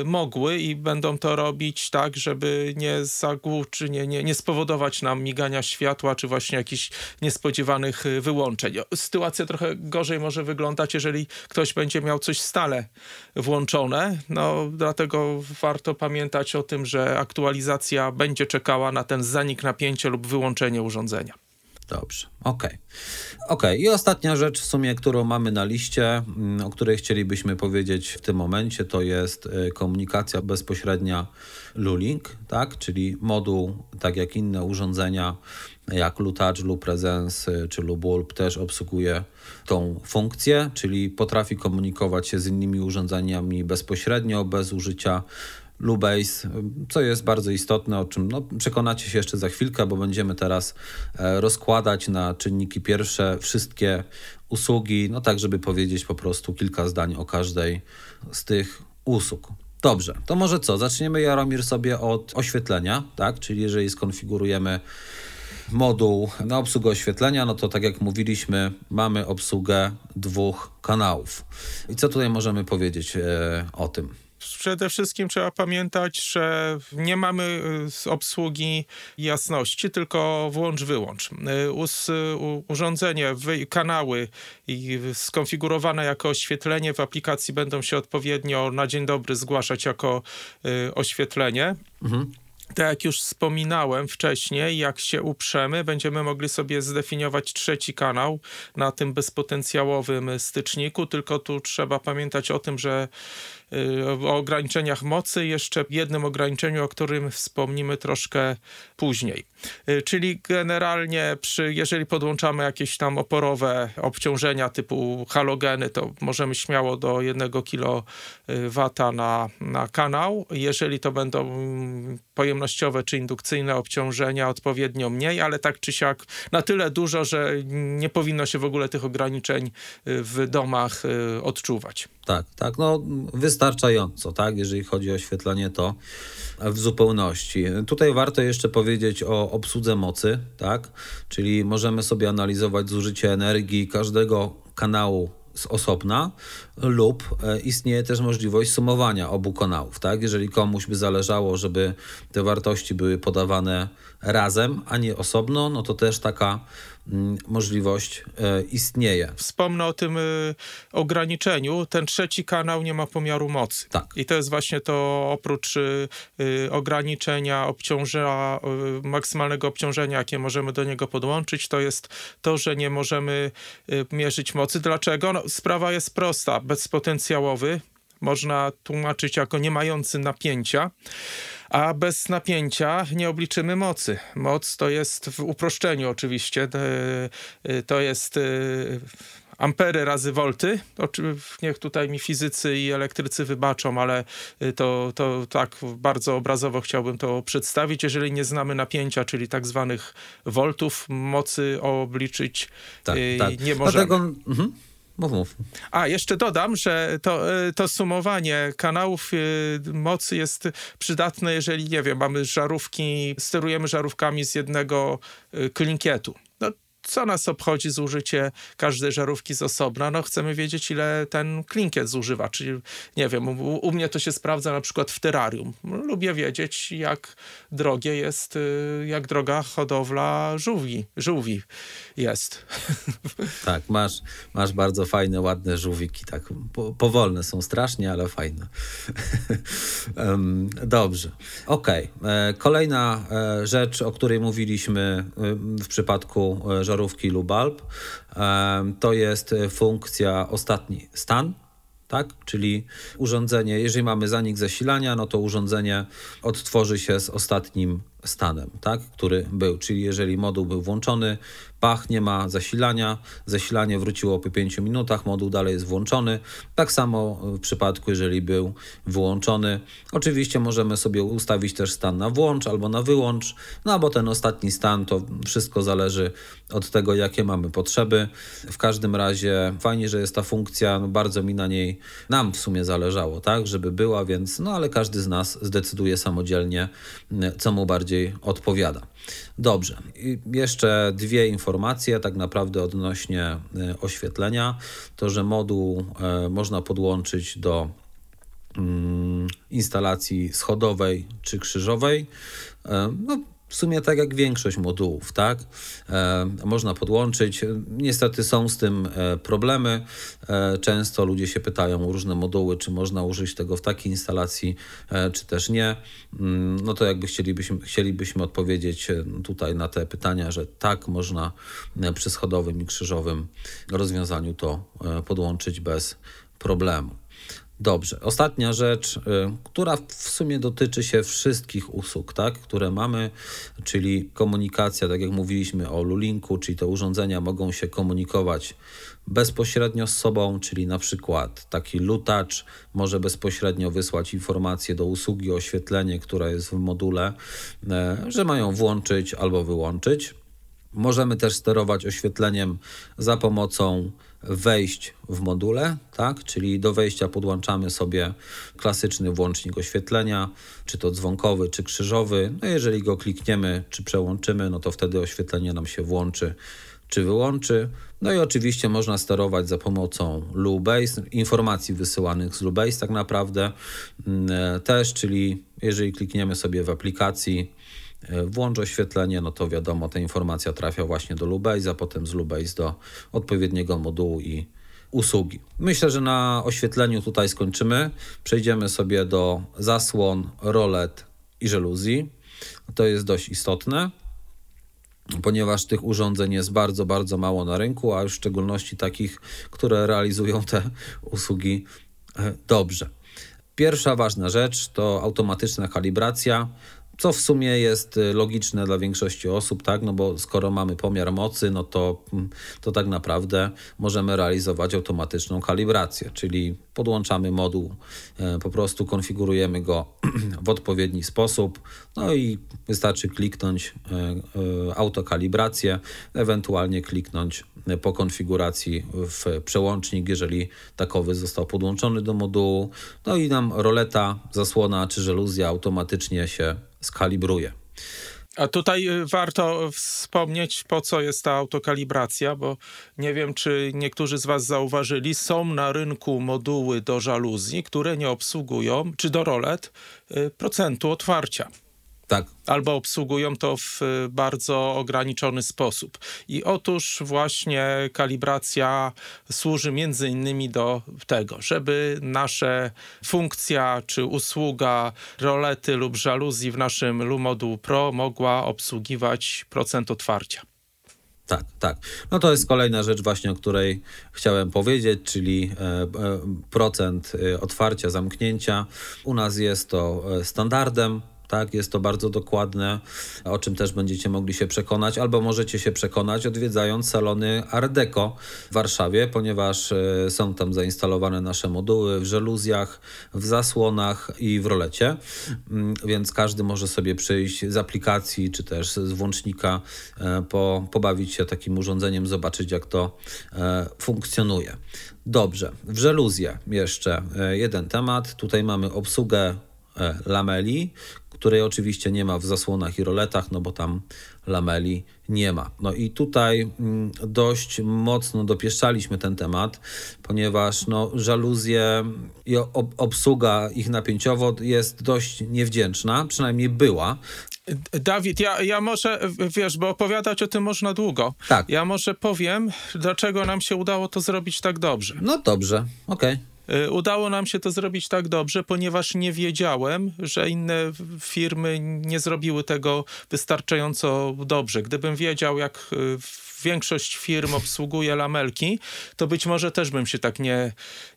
mogły i będą to robić tak, żeby nie zagłuczy, nie, nie, nie spowodować nam migania światła, czy właśnie jakichś niespodziewanych wyłączeń. Sytuacja trochę gorzej może wyglądać, jeżeli ktoś będzie będzie miał coś stale włączone. No, dlatego warto pamiętać o tym, że aktualizacja będzie czekała na ten zanik napięcia lub wyłączenie urządzenia. Dobrze, okej. Okay. Okay. i ostatnia rzecz w sumie, którą mamy na liście, mm, o której chcielibyśmy powiedzieć w tym momencie, to jest y, komunikacja bezpośrednia Lulink, tak? czyli moduł, tak jak inne urządzenia, jak Lutouch, Lupresence czy Lubulb też obsługuje tą funkcję, czyli potrafi komunikować się z innymi urządzeniami bezpośrednio, bez użycia Lubase, co jest bardzo istotne, o czym no, przekonacie się jeszcze za chwilkę, bo będziemy teraz e, rozkładać na czynniki pierwsze wszystkie usługi, no tak, żeby powiedzieć po prostu kilka zdań o każdej z tych usług. Dobrze, to może co? Zaczniemy Jaromir sobie od oświetlenia, tak? Czyli jeżeli skonfigurujemy moduł na obsługę oświetlenia, no to tak jak mówiliśmy, mamy obsługę dwóch kanałów. I co tutaj możemy powiedzieć e, o tym? Przede wszystkim trzeba pamiętać, że nie mamy y, obsługi jasności, tylko włącz-wyłącz. Y, urządzenie, kanały skonfigurowane jako oświetlenie w aplikacji będą się odpowiednio na dzień dobry zgłaszać jako oświetlenie. Mhm. Tak jak już wspominałem wcześniej, jak się uprzemy, będziemy mogli sobie zdefiniować trzeci kanał na tym bezpotencjałowym styczniku, tylko tu trzeba pamiętać o tym, że o ograniczeniach mocy, jeszcze jednym ograniczeniu, o którym wspomnimy troszkę później. Y, czyli generalnie, przy, jeżeli podłączamy jakieś tam oporowe obciążenia typu halogeny, to możemy śmiało do 1 kW na, na kanał. Jeżeli to będą pojemnościowe czy indukcyjne obciążenia, odpowiednio mniej, ale tak czy siak na tyle dużo, że nie powinno się w ogóle tych ograniczeń y, w domach odczuwać. Tak, tak, no wystarczająco, tak, jeżeli chodzi o oświetlenie to w zupełności. Tutaj warto jeszcze powiedzieć o obsłudze mocy, tak, czyli możemy sobie analizować zużycie energii każdego kanału z osobna lub e, istnieje też możliwość sumowania obu kanałów. Tak? Jeżeli komuś by zależało, żeby te wartości były podawane razem, a nie osobno, no to też taka mm, możliwość e, istnieje. Wspomnę o tym y, ograniczeniu. Ten trzeci kanał nie ma pomiaru mocy. Tak. I to jest właśnie to oprócz ograniczenia obciążenia, maksymalnego obciążenia, jakie możemy do niego podłączyć, to jest to, że nie możemy mierzyć mocy. Dlaczego? No, sprawa jest prosta. Bezpotencjałowy można tłumaczyć jako nie mający napięcia a bez napięcia nie obliczymy mocy. Moc to jest w uproszczeniu oczywiście, y, to jest y, ampery razy wolty. Niech tutaj mi fizycy i elektrycy wybaczą, ale to, to tak bardzo obrazowo chciałbym to przedstawić. Jeżeli nie znamy napięcia, czyli tak zwanych woltów, mocy obliczyć tak, tak. nie możemy. Dlatego, mhm. Mów, mów. A, jeszcze dodam, że to, e, to sumowanie kanałów e, mocy jest przydatne, jeżeli, nie wiem, mamy żarówki, sterujemy żarówkami z jednego e, klinkietu co nas obchodzi zużycie każdej żarówki z osobna? No chcemy wiedzieć, ile ten klinkiet zużywa, czyli nie wiem, u, u, mnie to się sprawdza na przykład w terrarium. Lubię wiedzieć, jak drogie jest, y, jak droga hodowla żółwi, żółwi jest. Tak, masz, masz bardzo fajne, ładne żółwiki, tak po, powolne są strasznie, ale fajne. Dobrze. Okej. Okay. E, kolejna e, rzecz, o której mówiliśmy w przypadku żarówki żarówki Lubalb. To jest funkcja ostatni stan, tak? Czyli urządzenie, jeżeli mamy zanik zasilania, no to urządzenie odtworzy się z ostatnim stanem, tak? który był. Czyli jeżeli moduł był włączony, pach, nie ma zasilania, zasilanie wróciło po 5 minutach, moduł dalej jest włączony. Tak samo w przypadku, jeżeli był wyłączony. Oczywiście możemy sobie ustawić też stan na włącz albo na wyłącz, no bo ten ostatni stan to wszystko zależy od tego, jakie mamy potrzeby. W każdym razie fajnie, że jest ta funkcja, no bardzo mi na niej, nam w sumie zależało, tak, żeby była, więc no ale każdy z nas zdecyduje samodzielnie, co mu bardziej odpowiada. Dobrze, I jeszcze dwie informacje tak naprawdę odnośnie e, oświetlenia. To, że moduł e, można podłączyć do mm, instalacji schodowej czy krzyżowej. E, no, w sumie tak jak większość modułów, tak? E, można podłączyć. Niestety są z tym e, problemy. E, często ludzie się pytają o różne moduły, czy można użyć tego w takiej instalacji, e, czy też nie. Mm, no to jakby chcielibyśmy, chcielibyśmy odpowiedzieć e, tutaj na te pytania, że tak, można e, przy schodowym i krzyżowym rozwiązaniu to podłączyć bez problemu. Dobrze. Ostatnia rzecz, y, która w sumie dotyczy się wszystkich usług, tak, które mamy, czyli komunikacja, tak jak mówiliśmy o Lulinku, czyli te urządzenia mogą się komunikować bezpośrednio z sobą, czyli na przykład taki lutacz może bezpośrednio wysłać informację do usługi oświetlenie, która jest w module, e, że mają włączyć albo wyłączyć. Możemy też sterować oświetleniem za pomocą wejść w module, tak? czyli do wejścia podłączamy sobie klasyczny włącznik oświetlenia, czy to dzwonkowy, czy krzyżowy. No jeżeli go klikniemy, czy przełączymy, no to wtedy oświetlenie nam się włączy czy wyłączy. No i oczywiście można sterować za pomocą Lubase, informacji wysyłanych z Lubase tak naprawdę mm, e, też, czyli jeżeli klikniemy sobie w aplikacji włącz oświetlenie, no to wiadomo, ta informacja trafia właśnie do Lubase, a potem z Lubase do odpowiedniego modułu i usługi. Myślę, że na oświetleniu tutaj skończymy. Przejdziemy sobie do zasłon, rolet i żeluzji. To jest dość istotne, ponieważ tych urządzeń jest bardzo, bardzo mało na rynku, a już w szczególności takich, które realizują te usługi e, dobrze. Pierwsza ważna rzecz to automatyczna kalibracja co w sumie jest y, logiczne dla większości osób, tak? No bo skoro mamy pomiar mocy, no to, mm, to tak naprawdę możemy realizować automatyczną kalibrację, czyli podłączamy moduł, e, po prostu konfigurujemy go w odpowiedni sposób, no i wystarczy kliknąć e, e, autokalibrację, ewentualnie kliknąć po konfiguracji w przełącznik, jeżeli takowy został podłączony do modułu, no i nam roleta, zasłona czy żeluzja automatycznie się skalibruje. A tutaj y, warto wspomnieć, po co jest ta autokalibracja, bo nie wiem, czy niektórzy z Was zauważyli, są na rynku moduły do żaluzji, które nie obsługują, czy do rolet, y, procentu otwarcia. Tak. Albo obsługują to w bardzo ograniczony sposób. I otóż właśnie kalibracja służy między innymi do tego, żeby nasza funkcja czy usługa rolety lub żaluzji w naszym Lumodu Pro mogła obsługiwać procent otwarcia. Tak, tak. No to jest kolejna rzecz właśnie, o której chciałem powiedzieć, czyli e, e, procent e, otwarcia, zamknięcia. U nas jest to standardem, tak? Jest to bardzo dokładne, o czym też będziecie mogli się przekonać, albo możecie się przekonać odwiedzając salony Art Deco w Warszawie, ponieważ e, są tam zainstalowane nasze moduły w żeluzjach, w zasłonach i w rolecie, mm, więc każdy może sobie przyjść z aplikacji czy też z włącznika, e, po, pobawić się takim urządzeniem, zobaczyć jak to e, funkcjonuje. Dobrze, w żeluzję jeszcze jeden temat. Tutaj mamy obsługę lameli, której oczywiście nie ma w zasłonach i roletach, no bo tam lameli nie ma. No i tutaj mm, dość mocno dopieszczaliśmy ten temat, ponieważ no, żaluzje i obsługa ich napięciowo jest dość niewdzięczna, przynajmniej była. Dawid, ja, ja może, wiesz, bo opowiadać o tym można długo. Tak. Ja może powiem, dlaczego nam się udało to zrobić tak dobrze. No dobrze, okej. Okay. Y, udało nam się to zrobić tak dobrze, ponieważ nie wiedziałem, że inne firmy nie zrobiły tego wystarczająco dobrze. Gdybym wiedział, jak y, większość firm obsługuje lamelki, to być może też bym się tak nie,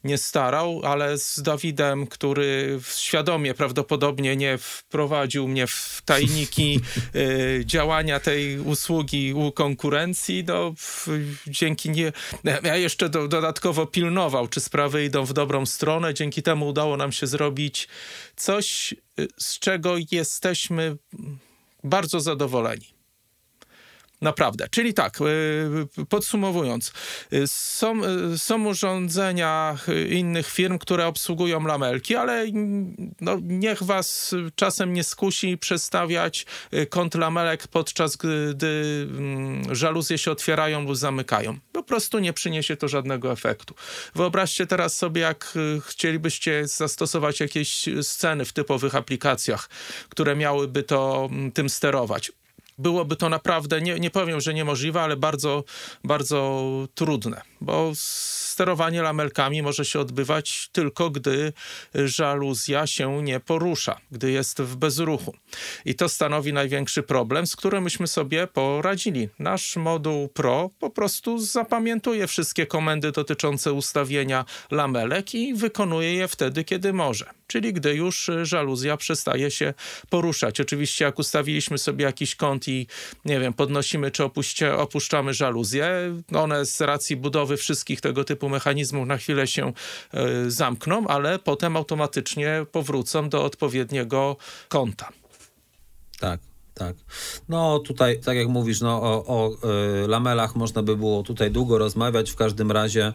nie starał, ale z Dawidem, który świadomie prawdopodobnie nie wprowadził mnie w tajniki y, działania tej usługi u konkurencji, no dzięki nie... Ja jeszcze do, dodatkowo pilnował, czy sprawy idą w dobrą stronę. Dzięki temu udało nam się zrobić coś, y, z czego jesteśmy bardzo zadowoleni. Naprawdę. Czyli tak, y, podsumowując, y, są, y, są urządzenia innych firm, które obsługują lamelki, ale no, niech was czasem nie skusi przestawiać kąt lamelek podczas gdy mm, żaluzje się otwierają lub zamykają. Po prostu nie przyniesie to żadnego efektu. Wyobraźcie teraz sobie, jak chcielibyście zastosować jakieś sceny w typowych aplikacjach, które miałyby to mm, tym sterować byłoby to naprawdę, nie, nie powiem, że niemożliwe, ale bardzo, bardzo trudne, bo sterowanie lamelkami może się odbywać tylko, gdy żaluzja się nie porusza, gdy jest w bezruchu. I to stanowi największy problem, z którym myśmy sobie poradzili. Nasz moduł Pro po prostu zapamiętuje wszystkie komendy dotyczące ustawienia lamelek i wykonuje je wtedy, kiedy może czyli gdy już żaluzja przestaje się poruszać. Oczywiście jak ustawiliśmy sobie jakiś kąt i nie wiem, podnosimy czy opuścia, opuszczamy żaluzję, one z racji budowy wszystkich tego typu mechanizmów na chwilę się y, zamkną, ale potem automatycznie powrócą do odpowiedniego kąta. Tak. Tak. No tutaj, tak jak mówisz, no, o, o y, lamelach można by było tutaj długo rozmawiać. W każdym razie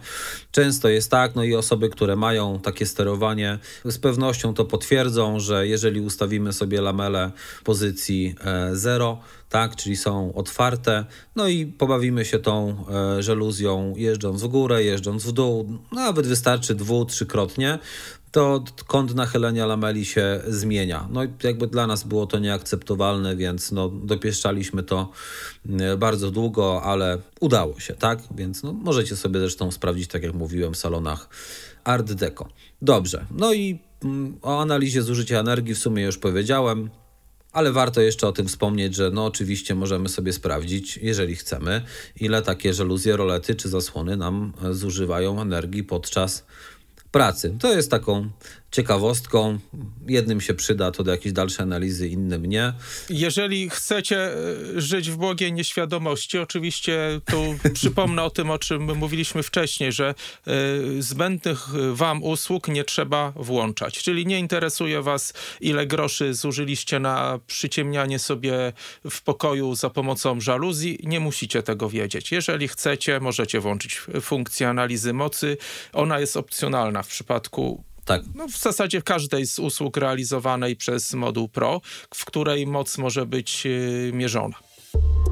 często jest tak, no i osoby, które mają takie sterowanie, z pewnością to potwierdzą, że jeżeli ustawimy sobie lamele w pozycji 0, e, tak, czyli są otwarte, no i pobawimy się tą e, żeluzją jeżdżąc w górę, jeżdżąc w dół, nawet wystarczy dwu, trzykrotnie, to kąt nachylenia lameli się zmienia. No i jakby dla nas było to nieakceptowalne, więc no, dopieszczaliśmy to e, bardzo długo, ale udało się, tak? Więc no, możecie sobie zresztą sprawdzić, tak jak mówiłem, w salonach Art Deco. Dobrze, no i mm, o analizie zużycia energii w sumie już powiedziałem. Ale warto jeszcze o tym wspomnieć, że no oczywiście możemy sobie sprawdzić, jeżeli chcemy, ile takie żaluzje, rolety czy zasłony nam e, zużywają energii podczas pracy. To jest taką ciekawostką. Jednym się przyda to do jakiejś dalszej analizy, innym nie. Jeżeli chcecie e, żyć w błogiej nieświadomości, oczywiście tu przypomnę o tym, o czym mówiliśmy wcześniej, że y, zbędnych wam usług nie trzeba włączać. Czyli nie interesuje was, ile groszy zużyliście na przyciemnianie sobie w pokoju za pomocą żaluzji. Nie musicie tego wiedzieć. Jeżeli chcecie, możecie włączyć funkcję analizy mocy. Ona jest opcjonalna w przypadku tak. No, w zasadzie każdej z usług realizowanej przez moduł Pro, w której moc może być yy, mierzona.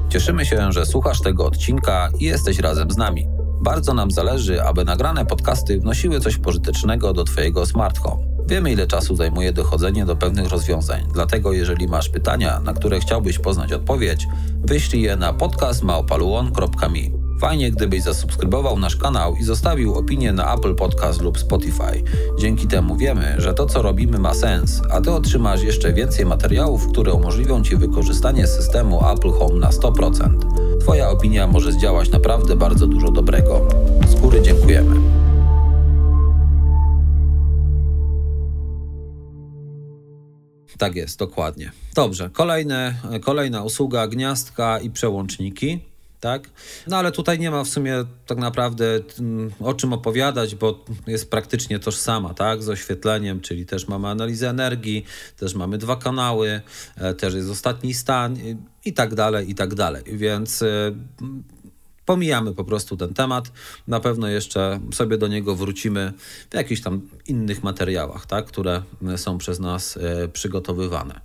Cieszymy się, że słuchasz tego odcinka i jesteś razem z nami. Bardzo nam zależy, aby nagrane podcasty wnosiły coś pożytecznego do Twojego smart home. Wiemy, ile czasu zajmuje dochodzenie do pewnych rozwiązań, dlatego jeżeli masz pytania, na które chciałbyś poznać odpowiedź, wyślij je na podcastmałpaluon.me. Fajnie, gdybyś zasubskrybował nasz kanał i zostawił opinię na Apple Podcast lub Spotify. Dzięki temu wiemy, że to, co robimy, ma sens, a ty otrzymasz jeszcze więcej materiałów, które umożliwią ci wykorzystanie systemu Apple Home na 100%. Twoja opinia może zdziałać naprawdę bardzo dużo dobrego. Z góry dziękujemy. Tak jest, dokładnie. Dobrze, kolejne, kolejna usługa, gniazdka i przełączniki tak? No ale tutaj nie ma w sumie tak naprawdę mm, o czym opowiadać, bo jest praktycznie tożsama, tak? Z oświetleniem, czyli też mamy analizę energii, też mamy dwa kanały, e, też jest ostatni stan i tak dalej, i tak dalej. Więc e, pomijamy po prostu ten temat. Na pewno jeszcze sobie do niego wrócimy w jakichś tam innych materiałach, tak? które są przez nas e, przygotowywane.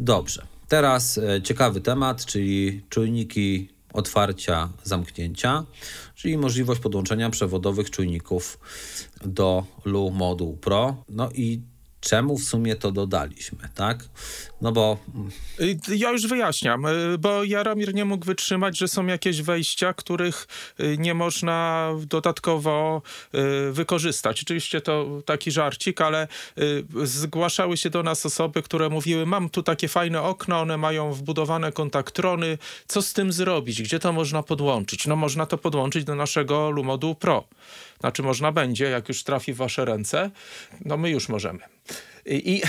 Dobrze. Teraz ciekawy temat, czyli czujniki otwarcia, zamknięcia, czyli możliwość podłączenia przewodowych czujników do LU Moduł Pro. No i czemu w sumie to dodaliśmy, tak? No bo... Ja już wyjaśniam, y, bo Jaromir nie mógł wytrzymać, że są jakieś wejścia, których y, nie można dodatkowo y, wykorzystać. Oczywiście to taki żarcik, ale zgłaszały się do nas osoby, które mówiły, mam tu takie fajne okna, one mają wbudowane kontaktrony, co z tym zrobić? Gdzie to można podłączyć? No można to podłączyć do naszego Lumodu Pro. Znaczy można będzie, jak już trafi w wasze ręce, no my już możemy. I,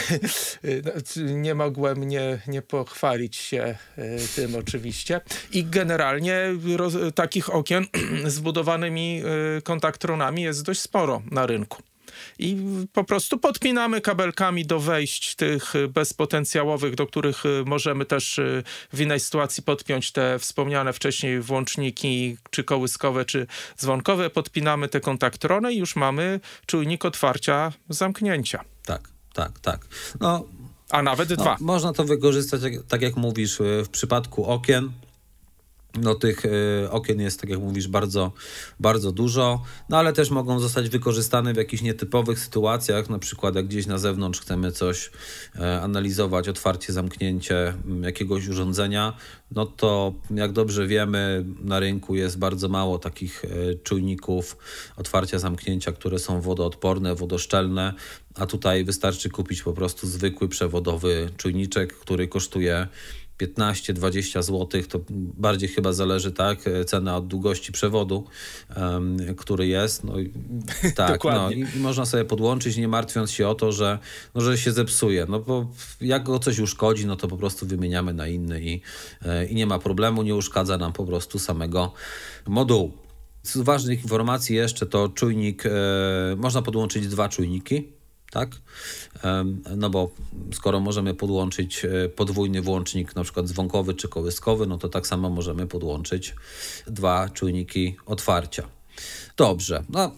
nie mogłem nie, nie pochwalić się e, tym oczywiście. I generalnie roz, takich okien z budowanymi e, kontaktronami jest dość sporo na rynku i po prostu podpinamy kabelkami do wejść tych bezpotencjałowych, do których możemy też w innej sytuacji podpiąć te wspomniane wcześniej włączniki, czy kołyskowe, czy dzwonkowe. Podpinamy te kontaktrony i już mamy czujnik otwarcia, zamknięcia. Tak tak, tak. No, A nawet no, dwa. Można to wykorzystać, tak jak mówisz, w przypadku okien no tych y, okien jest, tak jak mówisz, bardzo, bardzo dużo, no ale też mogą zostać wykorzystane w jakichś nietypowych sytuacjach, na przykład jak gdzieś na zewnątrz chcemy coś e, analizować, otwarcie, zamknięcie jakiegoś urządzenia, no to jak dobrze wiemy, na rynku jest bardzo mało takich e, czujników otwarcia, zamknięcia, które są wodoodporne, wodoszczelne, a tutaj wystarczy kupić po prostu zwykły przewodowy czujniczek, który kosztuje 15-20 zł, to bardziej chyba zależy, tak, cena od długości przewodu, um, który jest. No, i, tak, no, i, i, można sobie podłączyć, nie martwiąc się o to, że, no, że się zepsuje. No bo jak go coś uszkodzi, no to po prostu wymieniamy na inny i, e, i nie ma problemu, nie uszkadza nam po prostu samego modułu. Z ważnych informacji jeszcze to czujnik, e, można podłączyć dwa czujniki tak? No bo skoro możemy podłączyć e, podwójny włącznik, na przykład dzwonkowy czy kołyskowy, no to tak samo możemy podłączyć dwa czujniki otwarcia. Dobrze, no,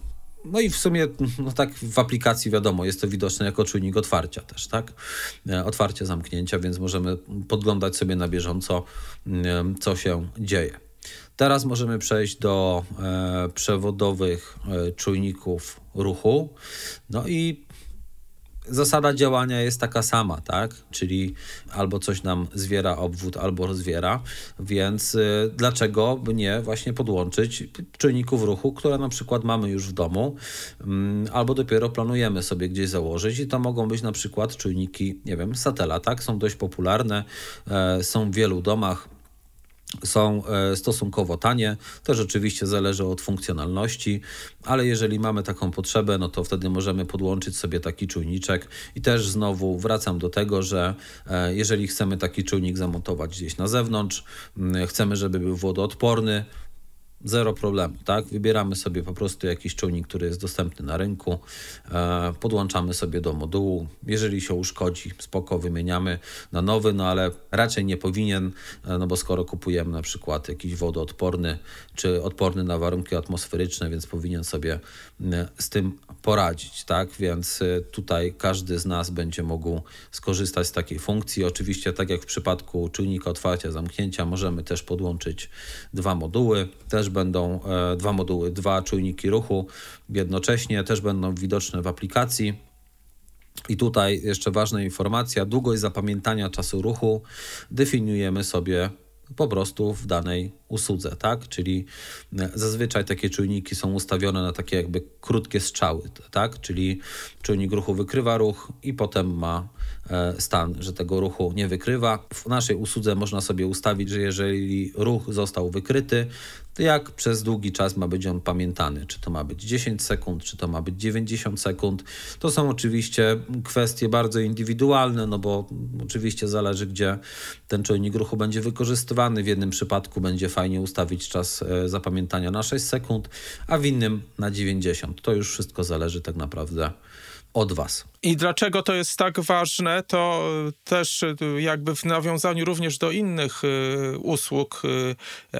no i w sumie, no tak w aplikacji wiadomo, jest to widoczne jako czujnik otwarcia też, tak? E, otwarcie, zamknięcia, więc możemy podglądać sobie na bieżąco, co się dzieje. Teraz możemy przejść do e, przewodowych czujników ruchu. No i zasada działania jest taka sama, tak? Czyli albo coś nam zwiera obwód, albo rozwiera, więc y, dlaczego by nie właśnie podłączyć czujników ruchu, które na przykład mamy już w domu, y, albo dopiero planujemy sobie gdzieś założyć i to mogą być na przykład czujniki, nie wiem, satela, tak? Są dość popularne, y, są w wielu domach są e, stosunkowo tanie. To rzeczywiście zależy od funkcjonalności, ale jeżeli mamy taką potrzebę, no to wtedy możemy podłączyć sobie taki czujniczek i też znowu wracam do tego, że e, jeżeli chcemy taki czujnik zamontować gdzieś na zewnątrz, chcemy, żeby był wodoodporny, Zero problemu, tak? Wybieramy sobie po prostu jakiś czujnik, który jest dostępny na rynku, e, podłączamy sobie do modułu. Jeżeli się uszkodzi, spoko, wymieniamy na nowy, no ale raczej nie powinien, e, no bo skoro kupujemy na przykład jakiś wodoodporny, czy odporny na warunki atmosferyczne, więc powinien sobie e, z tym poradzić, tak? Więc tutaj każdy z nas będzie mógł skorzystać z takiej funkcji. Oczywiście, tak jak w przypadku czujnika otwarcia, zamknięcia, możemy też podłączyć dwa moduły, też będą e, dwa moduły, dwa czujniki ruchu jednocześnie, też będą widoczne w aplikacji. I tutaj jeszcze ważna informacja: długość zapamiętania czasu ruchu definiujemy sobie po prostu w danej usłudze, tak? Czyli e, zazwyczaj takie czujniki są ustawione na takie jakby krótkie strzały, tak? Czyli czujnik ruchu wykrywa ruch i potem ma stan, że tego ruchu nie wykrywa. W naszej usłudze można sobie ustawić, że jeżeli ruch został wykryty, to jak przez długi czas ma być on pamiętany. Czy to ma być 10 sekund, czy to ma być 90 sekund. To są oczywiście kwestie bardzo indywidualne, no bo oczywiście zależy, gdzie ten czujnik ruchu będzie wykorzystywany. W jednym przypadku będzie fajnie ustawić czas e, zapamiętania na 6 sekund, a w innym na 90. To już wszystko zależy tak naprawdę od Was. I dlaczego to jest tak ważne, to też y, jakby w nawiązaniu również do innych y, usług,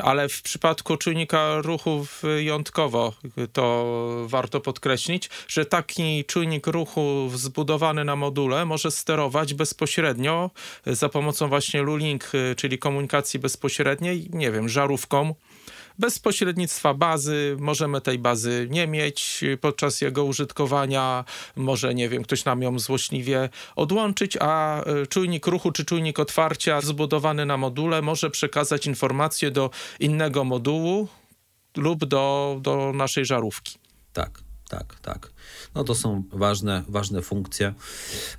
ale w przypadku czujnika ruchu wyjątkowo to warto podkreślić, że taki czujnik ruchu zbudowany na module może sterować bezpośrednio za pomocą właśnie Lulink, czyli komunikacji bezpośredniej, nie wiem, żarówką bez pośrednictwa bazy możemy tej bazy nie mieć podczas jego użytkowania, może nie wiem, ktoś nam ją złośliwie odłączyć, a e, czujnik ruchu czy czujnik otwarcia zbudowany na module może przekazać informację do innego modułu lub do, do naszej żarówki. Tak, tak, tak. No to są ważne, ważne funkcje.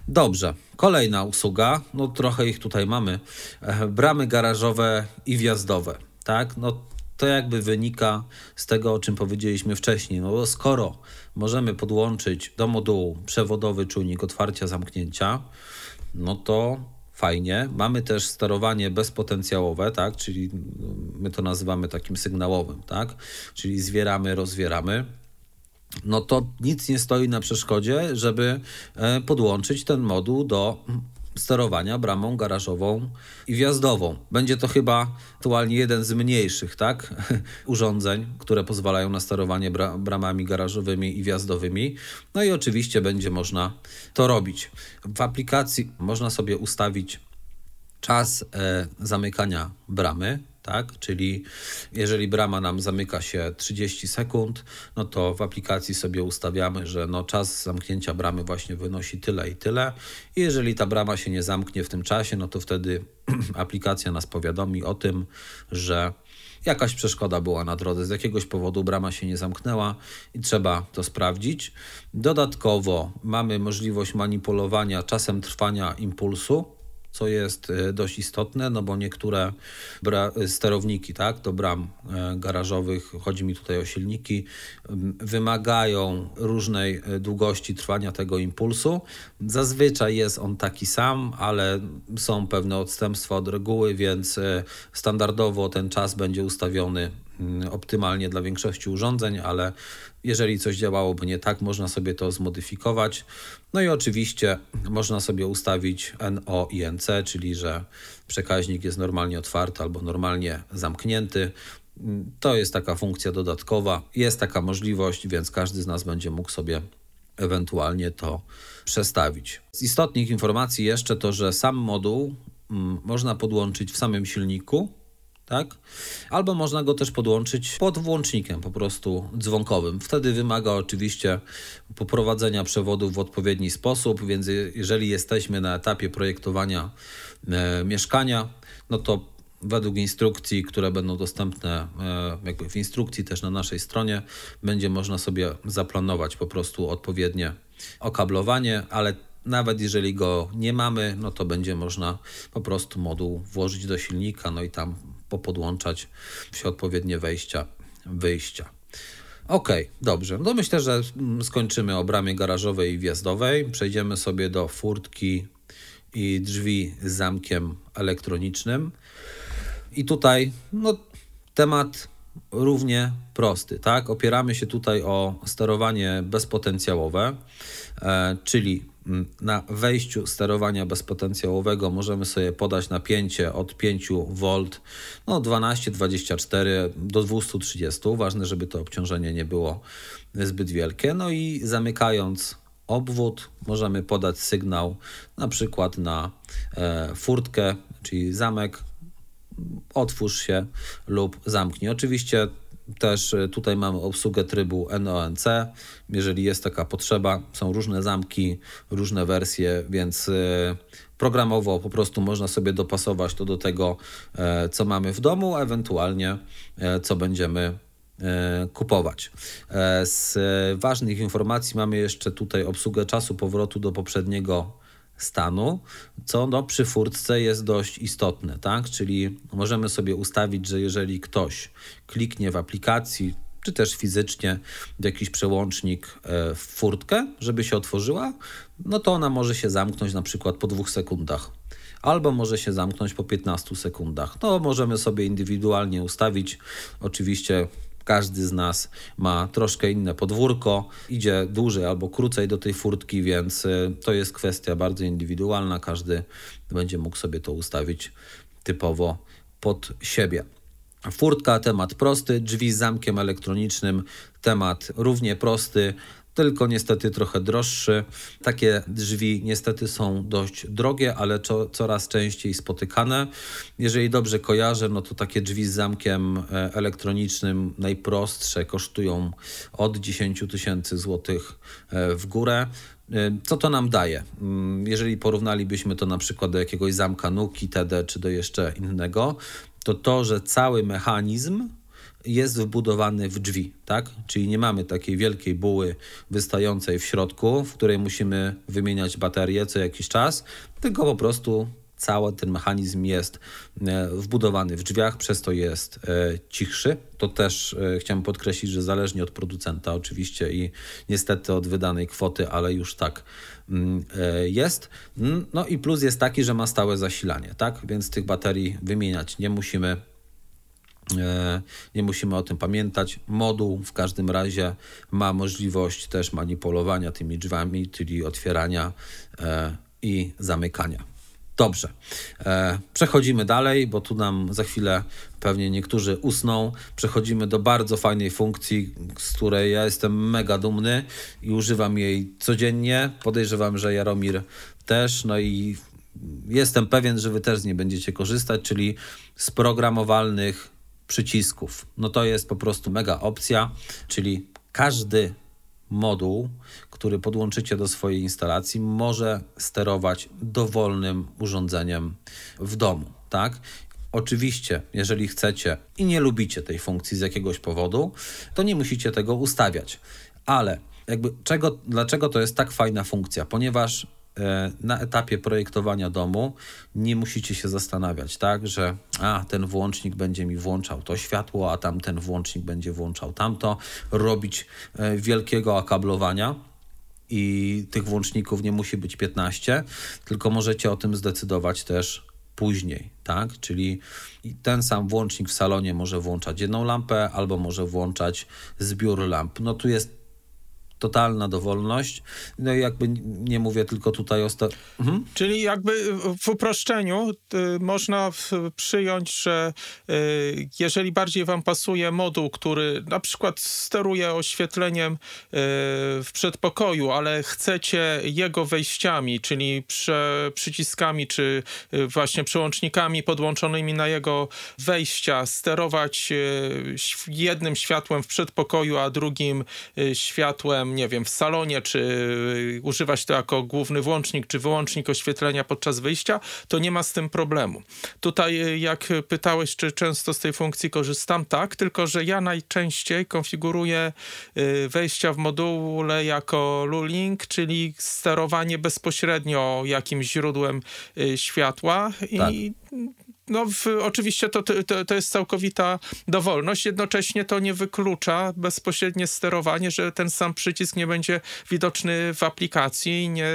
Dobrze, kolejna usługa, no trochę ich tutaj mamy. E, bramy garażowe i wjazdowe. Tak, no to jakby wynika z tego, o czym powiedzieliśmy wcześniej. No bo skoro możemy podłączyć do modułu przewodowy czujnik otwarcia, zamknięcia, no to fajnie. Mamy też sterowanie bezpotencjałowe, tak? czyli my to nazywamy takim sygnałowym, tak? czyli zwieramy, rozwieramy no to nic nie stoi na przeszkodzie, żeby e, podłączyć ten moduł do sterowania bramą garażową i wjazdową. Będzie to chyba aktualnie jeden z mniejszych tak, urządzeń, które pozwalają na sterowanie bra bramami garażowymi i wjazdowymi. No i oczywiście będzie można to robić. W aplikacji można sobie ustawić czas e, zamykania bramy, tak? Czyli jeżeli brama nam zamyka się 30 sekund, no to w aplikacji sobie ustawiamy, że no czas zamknięcia bramy właśnie wynosi tyle i tyle. I jeżeli ta brama się nie zamknie w tym czasie, no to wtedy aplikacja nas powiadomi o tym, że jakaś przeszkoda była na drodze, z jakiegoś powodu brama się nie zamknęła i trzeba to sprawdzić. Dodatkowo mamy możliwość manipulowania czasem trwania impulsu co jest e, dość istotne, no bo niektóre sterowniki tak, do bram e, garażowych, chodzi mi tutaj o silniki, wymagają różnej e, długości trwania tego impulsu. Zazwyczaj jest on taki sam, ale są pewne odstępstwa od reguły, więc standardowo ten czas będzie ustawiony optymalnie dla większości urządzeń, ale jeżeli coś działałoby nie tak, można sobie to zmodyfikować. No i oczywiście można sobie ustawić NO i NC, czyli że przekaźnik jest normalnie otwarty albo normalnie zamknięty. To jest taka funkcja dodatkowa, jest taka możliwość, więc każdy z nas będzie mógł sobie ewentualnie to przestawić. Z istotnych informacji jeszcze to, że sam moduł mm, można podłączyć w samym silniku tak? Albo można go też podłączyć pod włącznikiem po prostu dzwonkowym. Wtedy wymaga oczywiście poprowadzenia przewodów w odpowiedni sposób, więc jeżeli jesteśmy na etapie projektowania e, mieszkania, no to według instrukcji, które będą dostępne e, jakby w instrukcji też na naszej stronie, będzie można sobie zaplanować po prostu odpowiednie okablowanie, ale nawet jeżeli go nie mamy, no to będzie można po prostu moduł włożyć do silnika, no i tam popodłączać się odpowiednie wejścia, wyjścia. Ok, dobrze. No myślę, że skończymy o bramie garażowej i wjazdowej. Przejdziemy sobie do furtki i drzwi z zamkiem elektronicznym. I tutaj no, temat równie prosty, tak? Opieramy się tutaj o sterowanie bezpotencjałowe, e, czyli na wejściu sterowania bezpotencjałowego możemy sobie podać napięcie od 5 V, no 12, 24 do 230. Ważne, żeby to obciążenie nie było zbyt wielkie. No i zamykając obwód możemy podać sygnał na przykład na e, furtkę, czyli zamek, otwórz się lub zamknij. Oczywiście Też e, tutaj mamy obsługę trybu NONC. Jeżeli jest taka potrzeba, są różne zamki, różne wersje, więc e, programowo po prostu można sobie dopasować to do tego, e, co mamy w domu, ewentualnie co będziemy kupować. Z ważnych informacji mamy jeszcze tutaj obsługę czasu powrotu do poprzedniego stanu, co no, przy furtce jest dość istotne, tak? Czyli możemy sobie ustawić, że jeżeli ktoś kliknie w aplikacji, czy też fizycznie w jakiś przełącznik e, w furtkę, żeby się otworzyła, no to ona może się zamknąć na przykład po dwóch sekundach. Albo może się zamknąć po 15 sekundach. No, możemy sobie indywidualnie ustawić. Oczywiście każdy z nas ma troszkę inne podwórko, idzie dłużej albo krócej do tej furtki, więc y, to jest kwestia bardzo indywidualna. Każdy będzie mógł sobie to ustawić typowo pod siebie. Furtka, temat prosty, drzwi z zamkiem elektronicznym, temat równie prosty tylko niestety trochę droższy. Takie drzwi niestety są dość drogie, ale co, coraz częściej spotykane. Jeżeli dobrze kojarzę, no to takie drzwi z zamkiem e, elektronicznym najprostsze kosztują od 10 tysięcy złotych e, w górę. E, co to nam daje? Mm, jeżeli porównalibyśmy to na przykład do jakiegoś zamka Nuki, TD czy do jeszcze innego, to to, że cały mechanizm jest wbudowany w drzwi, tak? Czyli nie mamy takiej wielkiej buły wystającej w środku, w której musimy wymieniać baterię co jakiś czas, tylko po prostu cały ten mechanizm jest e, wbudowany w drzwiach, przez to jest e, cichszy. To też e, chciałem podkreślić, że zależnie od producenta oczywiście i niestety od wydanej kwoty, ale już tak mm, jest. No i plus jest taki, że ma stałe zasilanie, tak? Więc tych baterii wymieniać nie musimy nie musimy o tym pamiętać. Moduł w każdym razie ma możliwość też manipulowania tymi drzwiami, czyli otwierania e, i zamykania. Dobrze, e, przechodzimy dalej, bo tu nam za chwilę pewnie niektórzy usną. Przechodzimy do bardzo fajnej funkcji, z której ja jestem mega dumny i używam jej codziennie. Podejrzewam, że Jaromir też, no i jestem pewien, że Wy też z niej będziecie korzystać, czyli z programowalnych przycisków. No to jest po prostu mega opcja, czyli każdy moduł, który podłączycie do swojej instalacji, może sterować dowolnym urządzeniem w domu, tak? Oczywiście, jeżeli chcecie i nie lubicie tej funkcji z jakiegoś powodu, to nie musicie tego ustawiać. Ale jakby czego, dlaczego to jest tak fajna funkcja? Ponieważ na etapie projektowania domu nie musicie się zastanawiać, tak, że a, ten włącznik będzie mi włączał to światło, a tamten włącznik będzie włączał tamto, robić e, wielkiego akablowania i tych włączników nie musi być 15, tylko możecie o tym zdecydować też później, tak? Czyli ten sam włącznik w salonie może włączać jedną lampę albo może włączać zbiór lamp. No tu jest totalna dowolność. No i jakby nie mówię tylko tutaj o... Sta- mhm. Czyli jakby w uproszczeniu y, można przyjąć, że y, jeżeli bardziej wam pasuje moduł, który na przykład steruje oświetleniem y, w przedpokoju, ale chcecie jego wejściami, czyli prze, przyciskami, czy y, właśnie przełącznikami podłączonymi na jego wejścia, sterować y, jednym światłem w przedpokoju, a drugim y, światłem nie wiem, w salonie, czy używać to jako główny włącznik, czy wyłącznik oświetlenia podczas wyjścia, to nie ma z tym problemu. Tutaj, jak pytałeś, czy często z tej funkcji korzystam, tak, tylko że ja najczęściej konfiguruję y, wejścia w module jako Lulink, czyli sterowanie bezpośrednio jakimś źródłem y, światła i tak no, w, oczywiście to, to, to jest całkowita dowolność. Jednocześnie to nie wyklucza bezpośrednie sterowanie, że ten sam przycisk nie będzie widoczny w aplikacji nie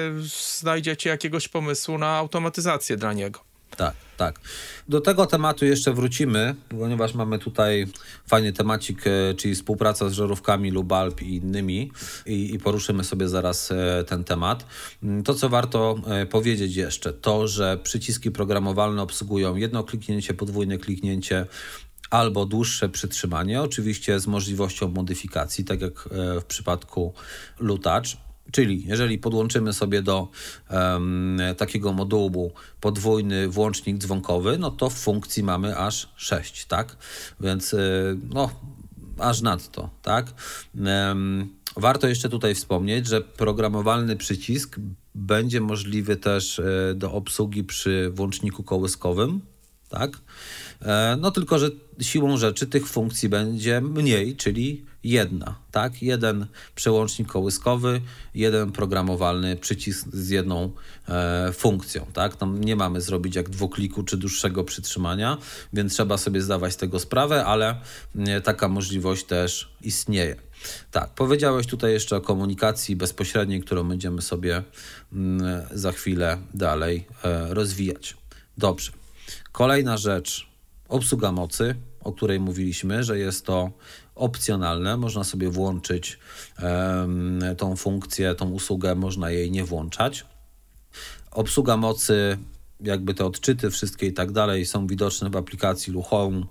znajdziecie jakiegoś pomysłu na automatyzację dla niego. Tak, tak. Do tego tematu jeszcze wrócimy, ponieważ mamy tutaj fajny temacik, e, czyli współpraca z żarówkami Lubalp i innymi i, i poruszymy sobie zaraz e, ten temat. Mm, to, co warto e, powiedzieć jeszcze, to, że przyciski programowalne obsługują jedno kliknięcie, podwójne kliknięcie, albo dłuższe przytrzymanie, oczywiście z możliwością modyfikacji, tak jak w przypadku Lutouch. Czyli jeżeli podłączymy sobie do um, takiego modułu podwójny włącznik dzwonkowy, no to w funkcji mamy aż 6, tak? Więc y, no, aż nadto, tak? Warto jeszcze tutaj wspomnieć, że programowalny przycisk będzie możliwy też e, do obsługi przy włączniku kołyskowym, tak? E, no tylko, że siłą rzeczy tych funkcji będzie mniej, czyli jedna, tak? Jeden przełącznik kołyskowy, jeden programowalny przycisk z jedną e, funkcją, tak? Tam nie mamy zrobić jak dwukliku czy dłuższego przytrzymania, więc trzeba sobie zdawać z tego sprawę, ale e, taka możliwość też istnieje. Tak, powiedziałeś tutaj jeszcze o komunikacji bezpośredniej, którą będziemy sobie mm, za chwilę dalej e, rozwijać. Dobrze. Kolejna rzecz, obsługa mocy, o której mówiliśmy, że jest to opcjonalne, można sobie włączyć tą funkcję, tą usługę, można jej nie włączać. Obsługa mocy, jakby te odczyty wszystkie i tak dalej są widoczne w aplikacji Luhome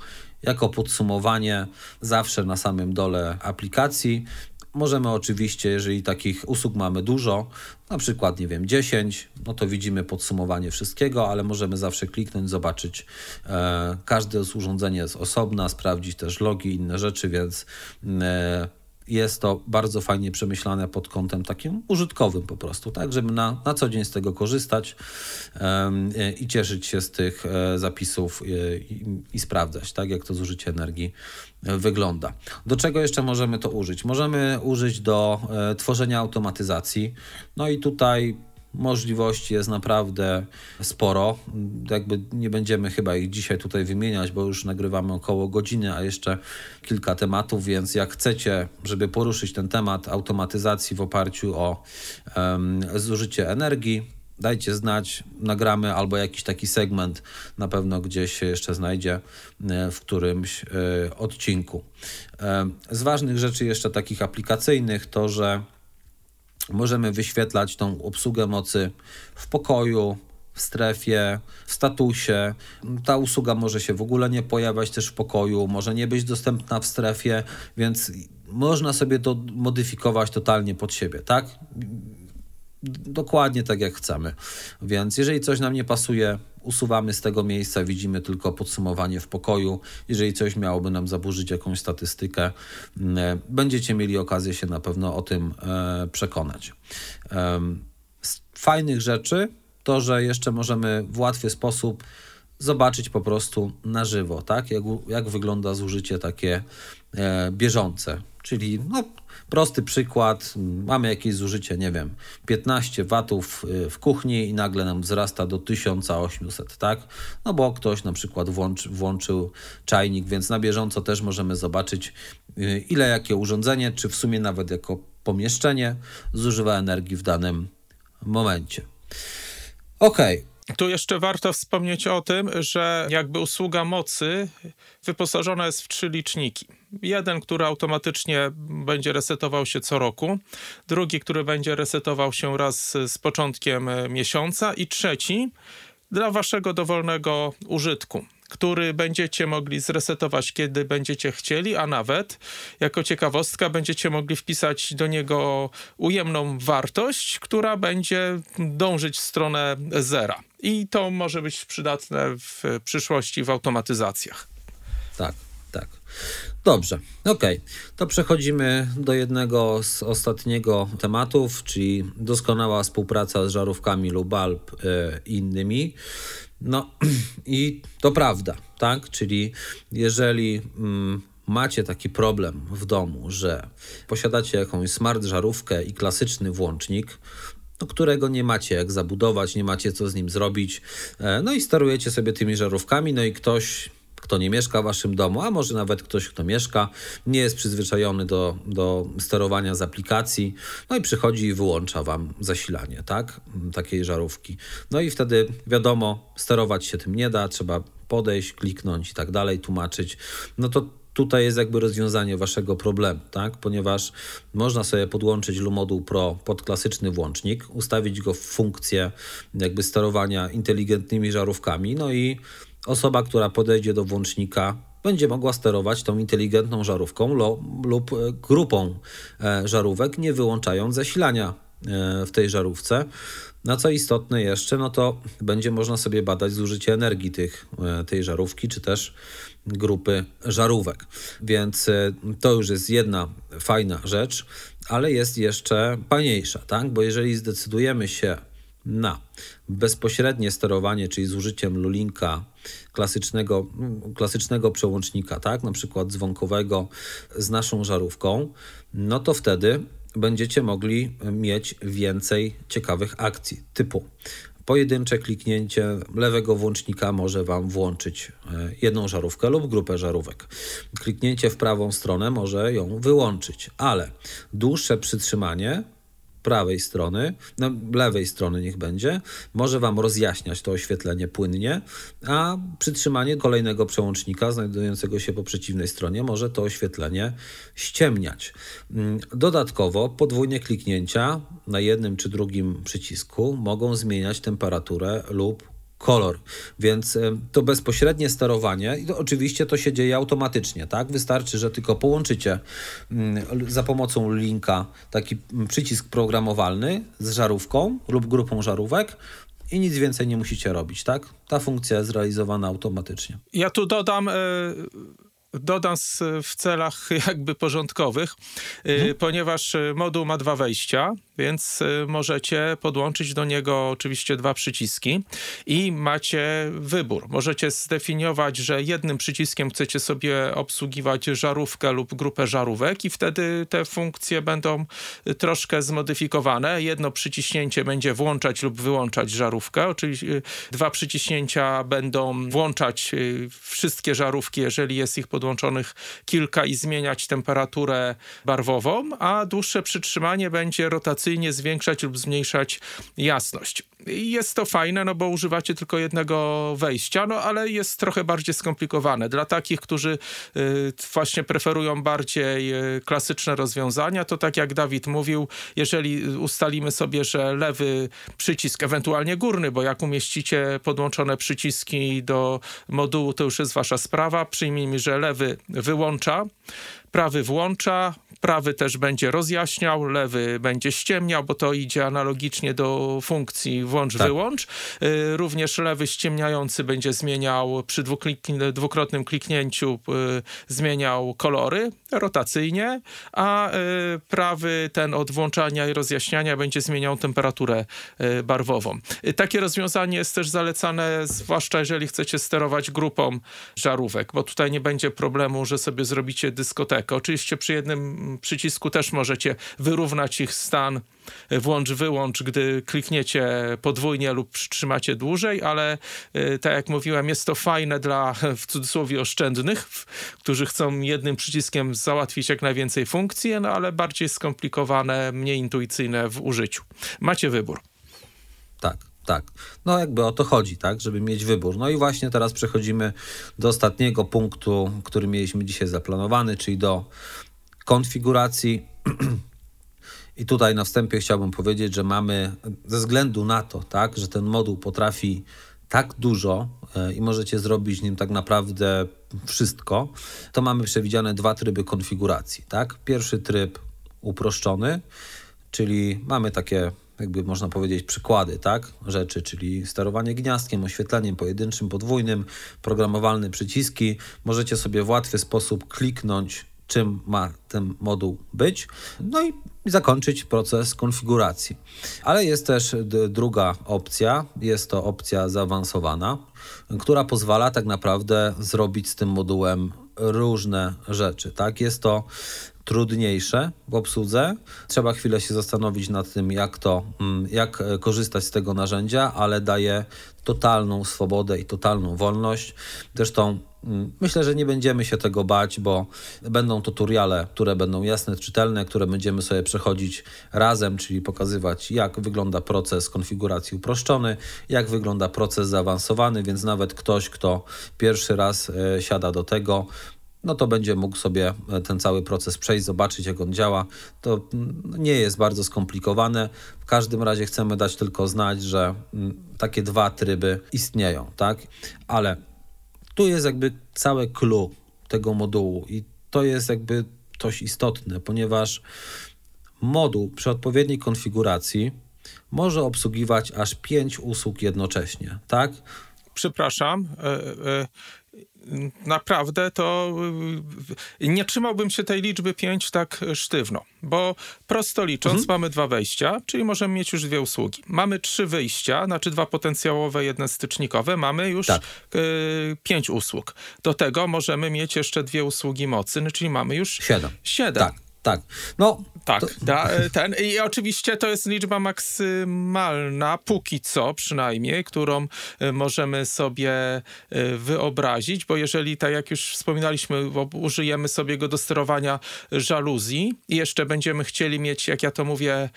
jako podsumowanie zawsze na samym dole aplikacji. Możemy oczywiście, jeżeli takich usług mamy dużo, na przykład, nie wiem, 10, no to widzimy podsumowanie wszystkiego, ale możemy zawsze kliknąć, zobaczyć e, każde urządzenie jest osobna, sprawdzić też logi, inne rzeczy, więc e, jest to bardzo fajnie przemyślane pod kątem takim użytkowym po prostu, tak, żeby na, na co dzień z tego korzystać i cieszyć się z tych e, zapisów i, i, i, sprawdzać, tak, jak to zużycie energii wygląda. Do czego jeszcze możemy to użyć? Możemy użyć do e, tworzenia automatyzacji. No i tutaj Możliwości jest naprawdę sporo. Jakby nie będziemy chyba ich dzisiaj tutaj wymieniać, bo już nagrywamy około godziny, a jeszcze kilka tematów, więc jak chcecie, żeby poruszyć ten temat automatyzacji w oparciu o um, zużycie energii, dajcie znać, nagramy albo jakiś taki segment na pewno gdzieś się jeszcze znajdzie e, w którymś e, odcinku. E, z ważnych rzeczy jeszcze takich aplikacyjnych to, że możemy wyświetlać tą obsługę mocy w pokoju, w strefie, w statusie. Ta usługa może się w ogóle nie pojawiać też w pokoju, może nie być dostępna w strefie, więc można sobie to modyfikować totalnie pod siebie, tak? Dokładnie tak jak chcemy. Więc jeżeli coś nam nie pasuje, usuwamy z tego miejsca, widzimy tylko podsumowanie w pokoju. Jeżeli coś miałoby nam zaburzyć jakąś statystykę, mm, będziecie mieli okazję się na pewno o tym e, przekonać. Z fajnych rzeczy to, że jeszcze możemy w łatwy sposób zobaczyć po prostu na żywo, tak? Jak, jak wygląda zużycie takie e, bieżące. Czyli no, Prosty przykład, mamy jakieś zużycie, nie wiem, 15 watów y, w kuchni i nagle nam wzrasta do 1800, tak? No bo ktoś na przykład włączy, włączył czajnik, więc na bieżąco też możemy zobaczyć, y, ile jakie urządzenie, czy w sumie nawet jako pomieszczenie zużywa energii w danym momencie. Okej, okay. Tu jeszcze warto wspomnieć o tym, że jakby usługa mocy wyposażona jest w trzy liczniki. Jeden, który automatycznie będzie resetował się co roku, drugi, który będzie resetował się raz z początkiem miesiąca i trzeci dla waszego dowolnego użytku który będziecie mogli zresetować, kiedy będziecie chcieli, a nawet jako ciekawostka będziecie mogli wpisać do niego ujemną wartość, która będzie dążyć w stronę zera. I to może być przydatne w przyszłości w automatyzacjach. Tak, tak. Dobrze, ok. To przechodzimy do jednego z ostatniego tematów, czyli doskonała współpraca z żarówkami lub e, i innymi. No i to prawda, tak? Czyli jeżeli mm, macie taki problem w domu, że posiadacie jakąś smart żarówkę i klasyczny włącznik, no, którego nie macie jak zabudować, nie macie co z nim zrobić, e, no i sterujecie sobie tymi żarówkami, no i ktoś kto nie mieszka w waszym domu, a może nawet ktoś, kto mieszka, nie jest przyzwyczajony do, do sterowania z aplikacji, no i przychodzi i wyłącza wam zasilanie, tak? Takiej żarówki. No i wtedy wiadomo, sterować się tym nie da, trzeba podejść, kliknąć i tak dalej, tłumaczyć. No to tutaj jest jakby rozwiązanie waszego problemu, tak? Ponieważ można sobie podłączyć Lumoduł Pro pod klasyczny włącznik, ustawić go w funkcję jakby sterowania inteligentnymi żarówkami, no i osoba, która podejdzie do włącznika, będzie mogła sterować tą inteligentną żarówką lub e, grupą e, żarówek, nie wyłączając zasilania e, w tej żarówce. No co istotne jeszcze, no to będzie można sobie badać zużycie energii tych, tej żarówki, czy też grupy żarówek. Więc to już jest jedna fajna rzecz, ale jest jeszcze fajniejsza, tak? Bo jeżeli zdecydujemy się na bezpośrednie sterowanie, czyli z użyciem lulinka klasycznego, klasycznego przełącznika, tak, na przykład dzwonkowego z naszą żarówką, no to wtedy będziecie mogli mieć więcej ciekawych akcji typu pojedyncze kliknięcie lewego włącznika może Wam włączyć e, jedną żarówkę lub grupę żarówek. Kliknięcie w prawą stronę może ją wyłączyć, ale dłuższe przytrzymanie prawej strony, no, lewej strony niech będzie, może Wam rozjaśniać to oświetlenie płynnie, a przytrzymanie kolejnego przełącznika znajdującego się po przeciwnej stronie może to oświetlenie ściemniać. Mm, dodatkowo podwójne kliknięcia na jednym czy drugim przycisku mogą zmieniać temperaturę lub kolor. Więc e, to bezpośrednie sterowanie, i to oczywiście to się dzieje automatycznie, tak? Wystarczy, że tylko połączycie mm, za pomocą linka taki mm, przycisk programowalny z żarówką lub grupą żarówek i nic więcej nie musicie robić, tak? Ta funkcja jest realizowana automatycznie. Ja tu dodam. Y dodam w celach jakby porządkowych, mhm. ponieważ moduł ma dwa wejścia więc y, możecie podłączyć do niego oczywiście dwa przyciski i macie wybór. Możecie zdefiniować, że jednym przyciskiem chcecie sobie obsługiwać żarówkę lub grupę żarówek i wtedy te funkcje będą y, troszkę zmodyfikowane. Jedno przyciśnięcie będzie włączać lub wyłączać żarówkę. Oczywiście y, dwa przyciśnięcia będą włączać wszystkie żarówki, jeżeli jest ich podłączonych kilka i zmieniać temperaturę barwową, a dłuższe przytrzymanie będzie rotacyjne zwiększać lub zmniejszać jasność. Jest to fajne, no bo używacie tylko jednego wejścia, no ale jest trochę bardziej skomplikowane. Dla takich, którzy y, właśnie preferują bardziej y, klasyczne rozwiązania, to tak jak Dawid mówił, jeżeli ustalimy sobie, że lewy przycisk, ewentualnie górny, bo jak umieścicie podłączone przyciski do modułu, to już jest wasza sprawa. Przyjmijmy, że lewy wyłącza, prawy włącza, prawy też będzie rozjaśniał, lewy będzie ściemniał, bo to idzie analogicznie do funkcji włącz-wyłącz. Tak. Y, również lewy ściemniający będzie zmieniał przy dwukrotnym kliknięciu y, zmieniał kolory rotacyjnie, a y, prawy ten od włączania i rozjaśniania będzie zmieniał temperaturę barwową. Takie rozwiązanie jest też zalecane, zwłaszcza jeżeli chcecie sterować grupą żarówek, bo tutaj nie będzie problemu, że sobie zrobicie dyskotekę. Oczywiście przy jednym przycisku też możecie wyrównać ich stan włącz, wyłącz, gdy klikniecie podwójnie lub przytrzymacie dłużej, ale y, tak jak mówiłem, jest to fajne dla w cudzysłowie oszczędnych, którzy chcą jednym przyciskiem załatwić jak najwięcej funkcji, no ale bardziej skomplikowane, mniej intuicyjne w użyciu. Macie wybór. Tak. Tak, no jakby o to chodzi, tak, żeby mieć wybór. No i właśnie teraz przechodzimy do ostatniego punktu, który mieliśmy dzisiaj zaplanowany, czyli do konfiguracji. I tutaj na wstępie chciałbym powiedzieć, że mamy ze względu na to, tak, że ten moduł potrafi tak dużo e, i możecie zrobić nim tak naprawdę wszystko, to mamy przewidziane dwa tryby konfiguracji. Tak? Pierwszy tryb uproszczony, czyli mamy takie jakby można powiedzieć przykłady, tak, rzeczy, czyli sterowanie gniazdkiem, oświetleniem pojedynczym, podwójnym, programowalne przyciski. Możecie sobie w łatwy sposób kliknąć czym ma ten moduł być, no i zakończyć proces konfiguracji. Ale jest też druga opcja, jest to opcja zaawansowana, która pozwala tak naprawdę zrobić z tym modułem różne rzeczy. Tak, jest to trudniejsze w obsłudze. Trzeba chwilę się zastanowić nad tym, jak to, mm, jak korzystać z tego narzędzia, ale daje totalną swobodę i totalną wolność. Zresztą mm, myślę, że nie będziemy się tego bać, bo będą tutoriale, które będą jasne, czytelne, które będziemy sobie przechodzić razem, czyli pokazywać, jak wygląda proces konfiguracji uproszczony, jak wygląda proces zaawansowany, więc nawet ktoś, kto pierwszy raz e, siada do tego, no to będzie mógł sobie e, ten cały proces przejść, zobaczyć jak on działa. To mm, nie jest bardzo skomplikowane. W każdym razie chcemy dać tylko znać, że mm, takie dwa tryby istnieją, tak? Ale tu jest jakby całe clue tego modułu i to jest jakby coś istotne, ponieważ moduł przy odpowiedniej konfiguracji może obsługiwać aż pięć usług jednocześnie, tak? Przepraszam, e, e, naprawdę to y, nie trzymałbym się tej liczby 5 tak sztywno, bo prosto licząc mhm. mamy dwa wejścia, czyli możemy mieć już dwie usługi. Mamy trzy wyjścia, znaczy dwa potencjałowe, jedne stycznikowe, mamy już tak. y, pięć usług. Do tego możemy mieć jeszcze dwie usługi mocy, czyli mamy już siedem. siedem. Tak. Tak. No, tak, da, e, ten. I oczywiście to jest liczba maksymalna, póki co przynajmniej, którą e, możemy sobie e, wyobrazić, bo jeżeli, tak jak już wspominaliśmy, użyjemy sobie go do sterowania żaluzji i jeszcze będziemy chcieli mieć, jak ja to mówię,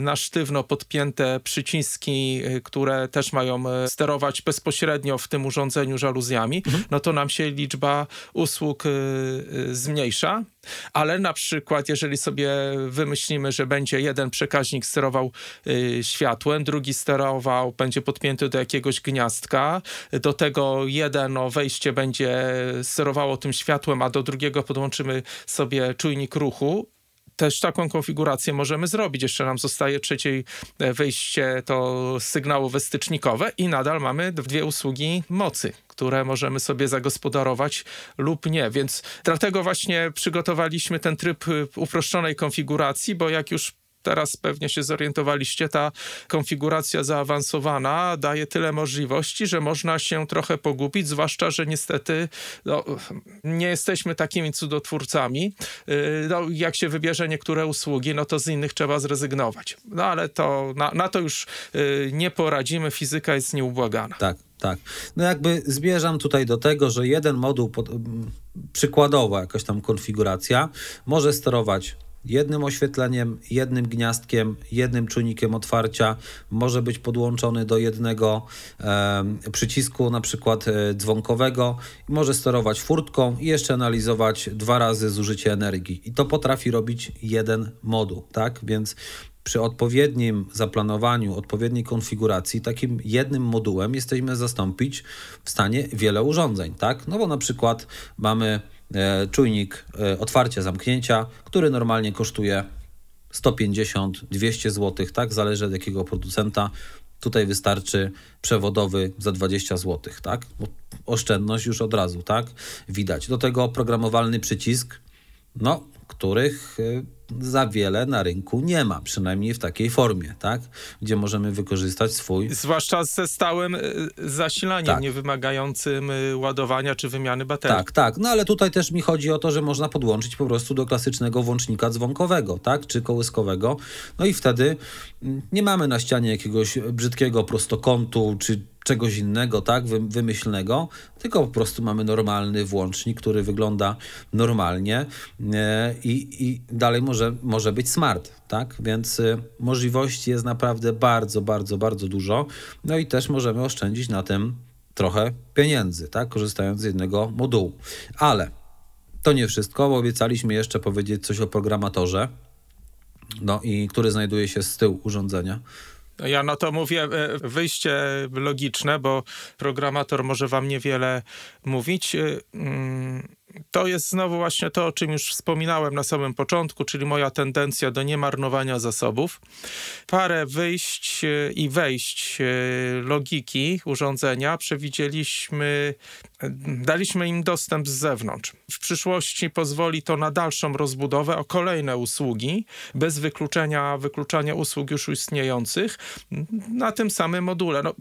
na sztywno podpięte przyciski, które też mają sterować bezpośrednio w tym urządzeniu żaluzjami, mhm. no to nam się liczba usług zmniejsza ale na przykład, jeżeli sobie wymyślimy, że będzie jeden przekaźnik sterował y, światłem, drugi sterował, będzie podpięty do jakiegoś gniazdka, do tego jedno wejście będzie sterowało tym światłem, a do drugiego podłączymy sobie czujnik ruchu, też taką konfigurację możemy zrobić. Jeszcze nam zostaje trzecie wejście to sygnałowe stycznikowe i nadal mamy dwie usługi mocy, które możemy sobie zagospodarować lub nie. Więc dlatego właśnie przygotowaliśmy ten tryb y, uproszczonej konfiguracji, bo jak już teraz pewnie się zorientowaliście, ta konfiguracja zaawansowana daje tyle możliwości, że można się trochę pogubić, zwłaszcza, że niestety no, nie jesteśmy takimi cudotwórcami. Y, no, jak się wybierze niektóre usługi, no to z innych trzeba zrezygnować. No ale to na, na to już y, nie poradzimy, fizyka jest nieubłagana. Tak. Tak. No jakby zmierzam tutaj do tego, że jeden moduł, pod, przykładowo jakaś tam konfiguracja, może sterować jednym oświetleniem, jednym gniazdkiem, jednym czujnikiem otwarcia, może być podłączony do jednego e, przycisku, na przykład e, dzwonkowego, może sterować furtką i jeszcze analizować dwa razy zużycie energii. I to potrafi robić jeden moduł, tak? Więc przy odpowiednim zaplanowaniu, odpowiedniej konfiguracji, takim jednym modułem jesteśmy zastąpić w stanie wiele urządzeń, tak? No bo na przykład mamy czujnik e, otwarcia, zamknięcia, który normalnie kosztuje 150-200 zł, tak? Zależy od jakiego producenta. Tutaj wystarczy przewodowy za 20 zł, tak? Oszczędność już od razu, tak? Widać. Do tego oprogramowalny przycisk, no, których e, za wiele na rynku nie ma, przynajmniej w takiej formie, tak? Gdzie możemy wykorzystać swój. Zwłaszcza ze stałym y, zasilaniem, tak. nie wymagającym y, ładowania czy wymiany baterii. Tak, tak. No ale tutaj też mi chodzi o to, że można podłączyć po prostu do klasycznego włącznika dzwonkowego, tak? Czy kołyskowego. No i wtedy mm, nie mamy na ścianie jakiegoś brzydkiego prostokątu, czy czegoś innego, tak, wymyślnego, tylko po prostu mamy normalny włącznik, który wygląda normalnie e, i, i dalej może, może być smart, tak, więc e, możliwości jest naprawdę bardzo, bardzo, bardzo dużo, no i też możemy oszczędzić na tym trochę pieniędzy, tak, korzystając z jednego modułu, ale to nie wszystko, bo obiecaliśmy jeszcze powiedzieć coś o programatorze, no i który znajduje się z tyłu urządzenia. Ja no to mówię e, wyjście logiczne, bo programator może wam niewiele mówić. E, to jest znowu właśnie to, o czym już wspominałem na samym początku, czyli moja tendencja do niemarnowania zasobów. Parę wyjść e, i wejść logiki urządzenia przewidzieliśmy, daliśmy im dostęp z zewnątrz. W przyszłości pozwoli to na dalszą rozbudowę o kolejne usługi, bez wykluczenia, wykluczania usług już istniejących, na tym samym module. No,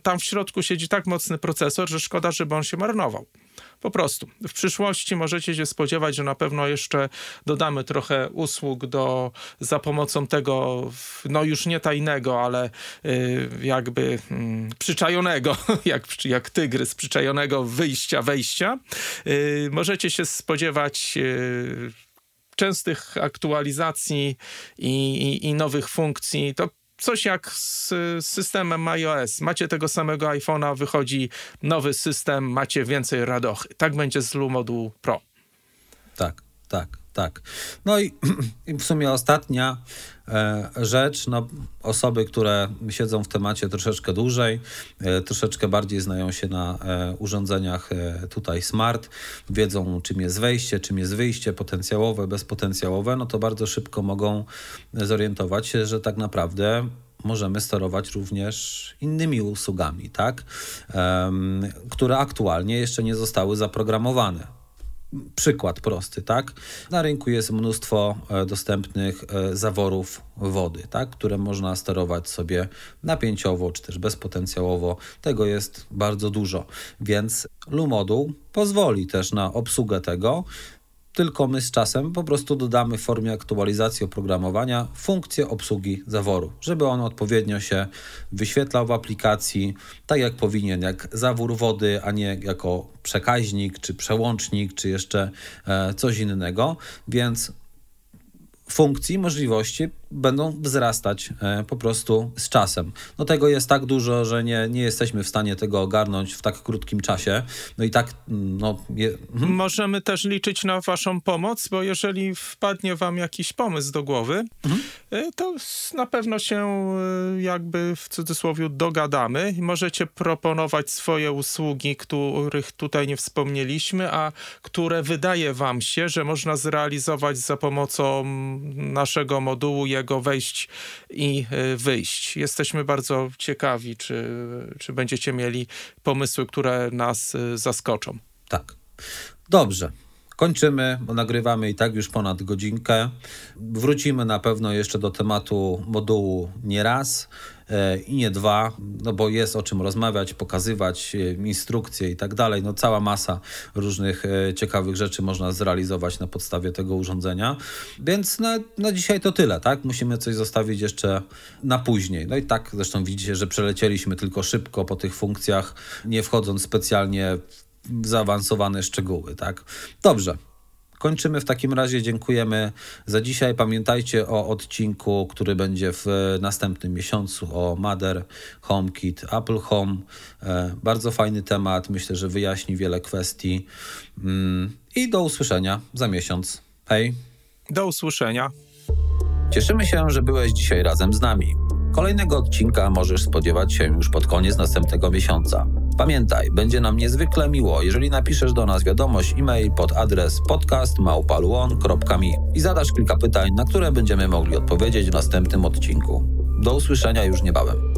tam w środku siedzi tak mocny procesor, że szkoda, żeby on się marnował. Po prostu. W przyszłości możecie się spodziewać, że na pewno jeszcze dodamy trochę usług do, za pomocą tego, no już nie tajnego, ale y, jakby y, przyczajonego, jak, jak tygrys, przyczajonego wyjścia, wejścia. Y, możecie się spodziewać y, częstych aktualizacji i, i, i nowych funkcji. To coś jak z systemem iOS. Macie tego samego iPhone'a, wychodzi nowy system, macie więcej radochy. Tak będzie z Lumodu Pro. Tak, tak tak. No i, i w sumie ostatnia e, rzecz, no, osoby, które siedzą w temacie troszeczkę dłużej, e, troszeczkę bardziej znają się na e, urządzeniach e, tutaj smart, wiedzą czym jest wejście, czym jest wyjście, potencjałowe, bezpotencjałowe, no to bardzo szybko mogą zorientować się, że tak naprawdę możemy sterować również innymi usługami, tak? Które aktualnie jeszcze nie zostały zaprogramowane. Przykład prosty, tak? Na rynku jest mnóstwo e, dostępnych e, zaworów wody, tak? które można sterować sobie napięciowo czy też bezpotencjałowo. Tego jest bardzo dużo, więc Lumoduł pozwoli też na obsługę tego tylko my z czasem po prostu dodamy w formie aktualizacji oprogramowania funkcję obsługi zaworu, żeby on odpowiednio się wyświetlał w aplikacji, tak jak powinien, jak zawór wody, a nie jako przekaźnik, czy przełącznik, czy jeszcze e, coś innego. Więc funkcji, możliwości będą wzrastać e, po prostu z czasem. No tego jest tak dużo, że nie, nie jesteśmy w stanie tego ogarnąć w tak krótkim czasie. No i tak, mm, no... Je... Mhm. Możemy też liczyć na waszą pomoc, bo jeżeli wpadnie wam jakiś pomysł do głowy, mhm. E, to na pewno się e, jakby w cudzysłowie dogadamy. Możecie proponować swoje usługi, których tutaj nie wspomnieliśmy, a które wydaje wam się, że można zrealizować za pomocą naszego modułu, jego wejść i e, wyjść. Jesteśmy bardzo ciekawi, czy, czy będziecie mieli pomysły, które nas e, zaskoczą. Tak. Dobrze. Kończymy, bo nagrywamy i tak już ponad godzinkę. Wrócimy na pewno jeszcze do tematu modułu nie raz. E, i nie dwa, no bo jest o czym rozmawiać, pokazywać e, instrukcje i tak dalej. No cała masa różnych e, ciekawych rzeczy można zrealizować na podstawie tego urządzenia. Więc na, na dzisiaj to tyle, tak? Musimy coś zostawić jeszcze na później. No i tak zresztą widzicie, że przelecieliśmy tylko szybko po tych funkcjach, nie wchodząc specjalnie w zaawansowane szczegóły, tak? Dobrze. Kończymy w takim razie. Dziękujemy za dzisiaj. Pamiętajcie o odcinku, który będzie w następnym miesiącu o Mother HomeKit Apple Home. E, bardzo fajny temat. Myślę, że wyjaśni wiele kwestii. Mm, I do usłyszenia za miesiąc. Hej. Do usłyszenia. Cieszymy się, że byłeś dzisiaj razem z nami. Kolejnego odcinka możesz spodziewać się już pod koniec następnego miesiąca. Pamiętaj, będzie nam niezwykle miło, jeżeli napiszesz do nas wiadomość e-mail pod adres podcastmałpaluon.me i zadasz kilka pytań, na które będziemy mogli odpowiedzieć w następnym odcinku. Do usłyszenia już niebawem.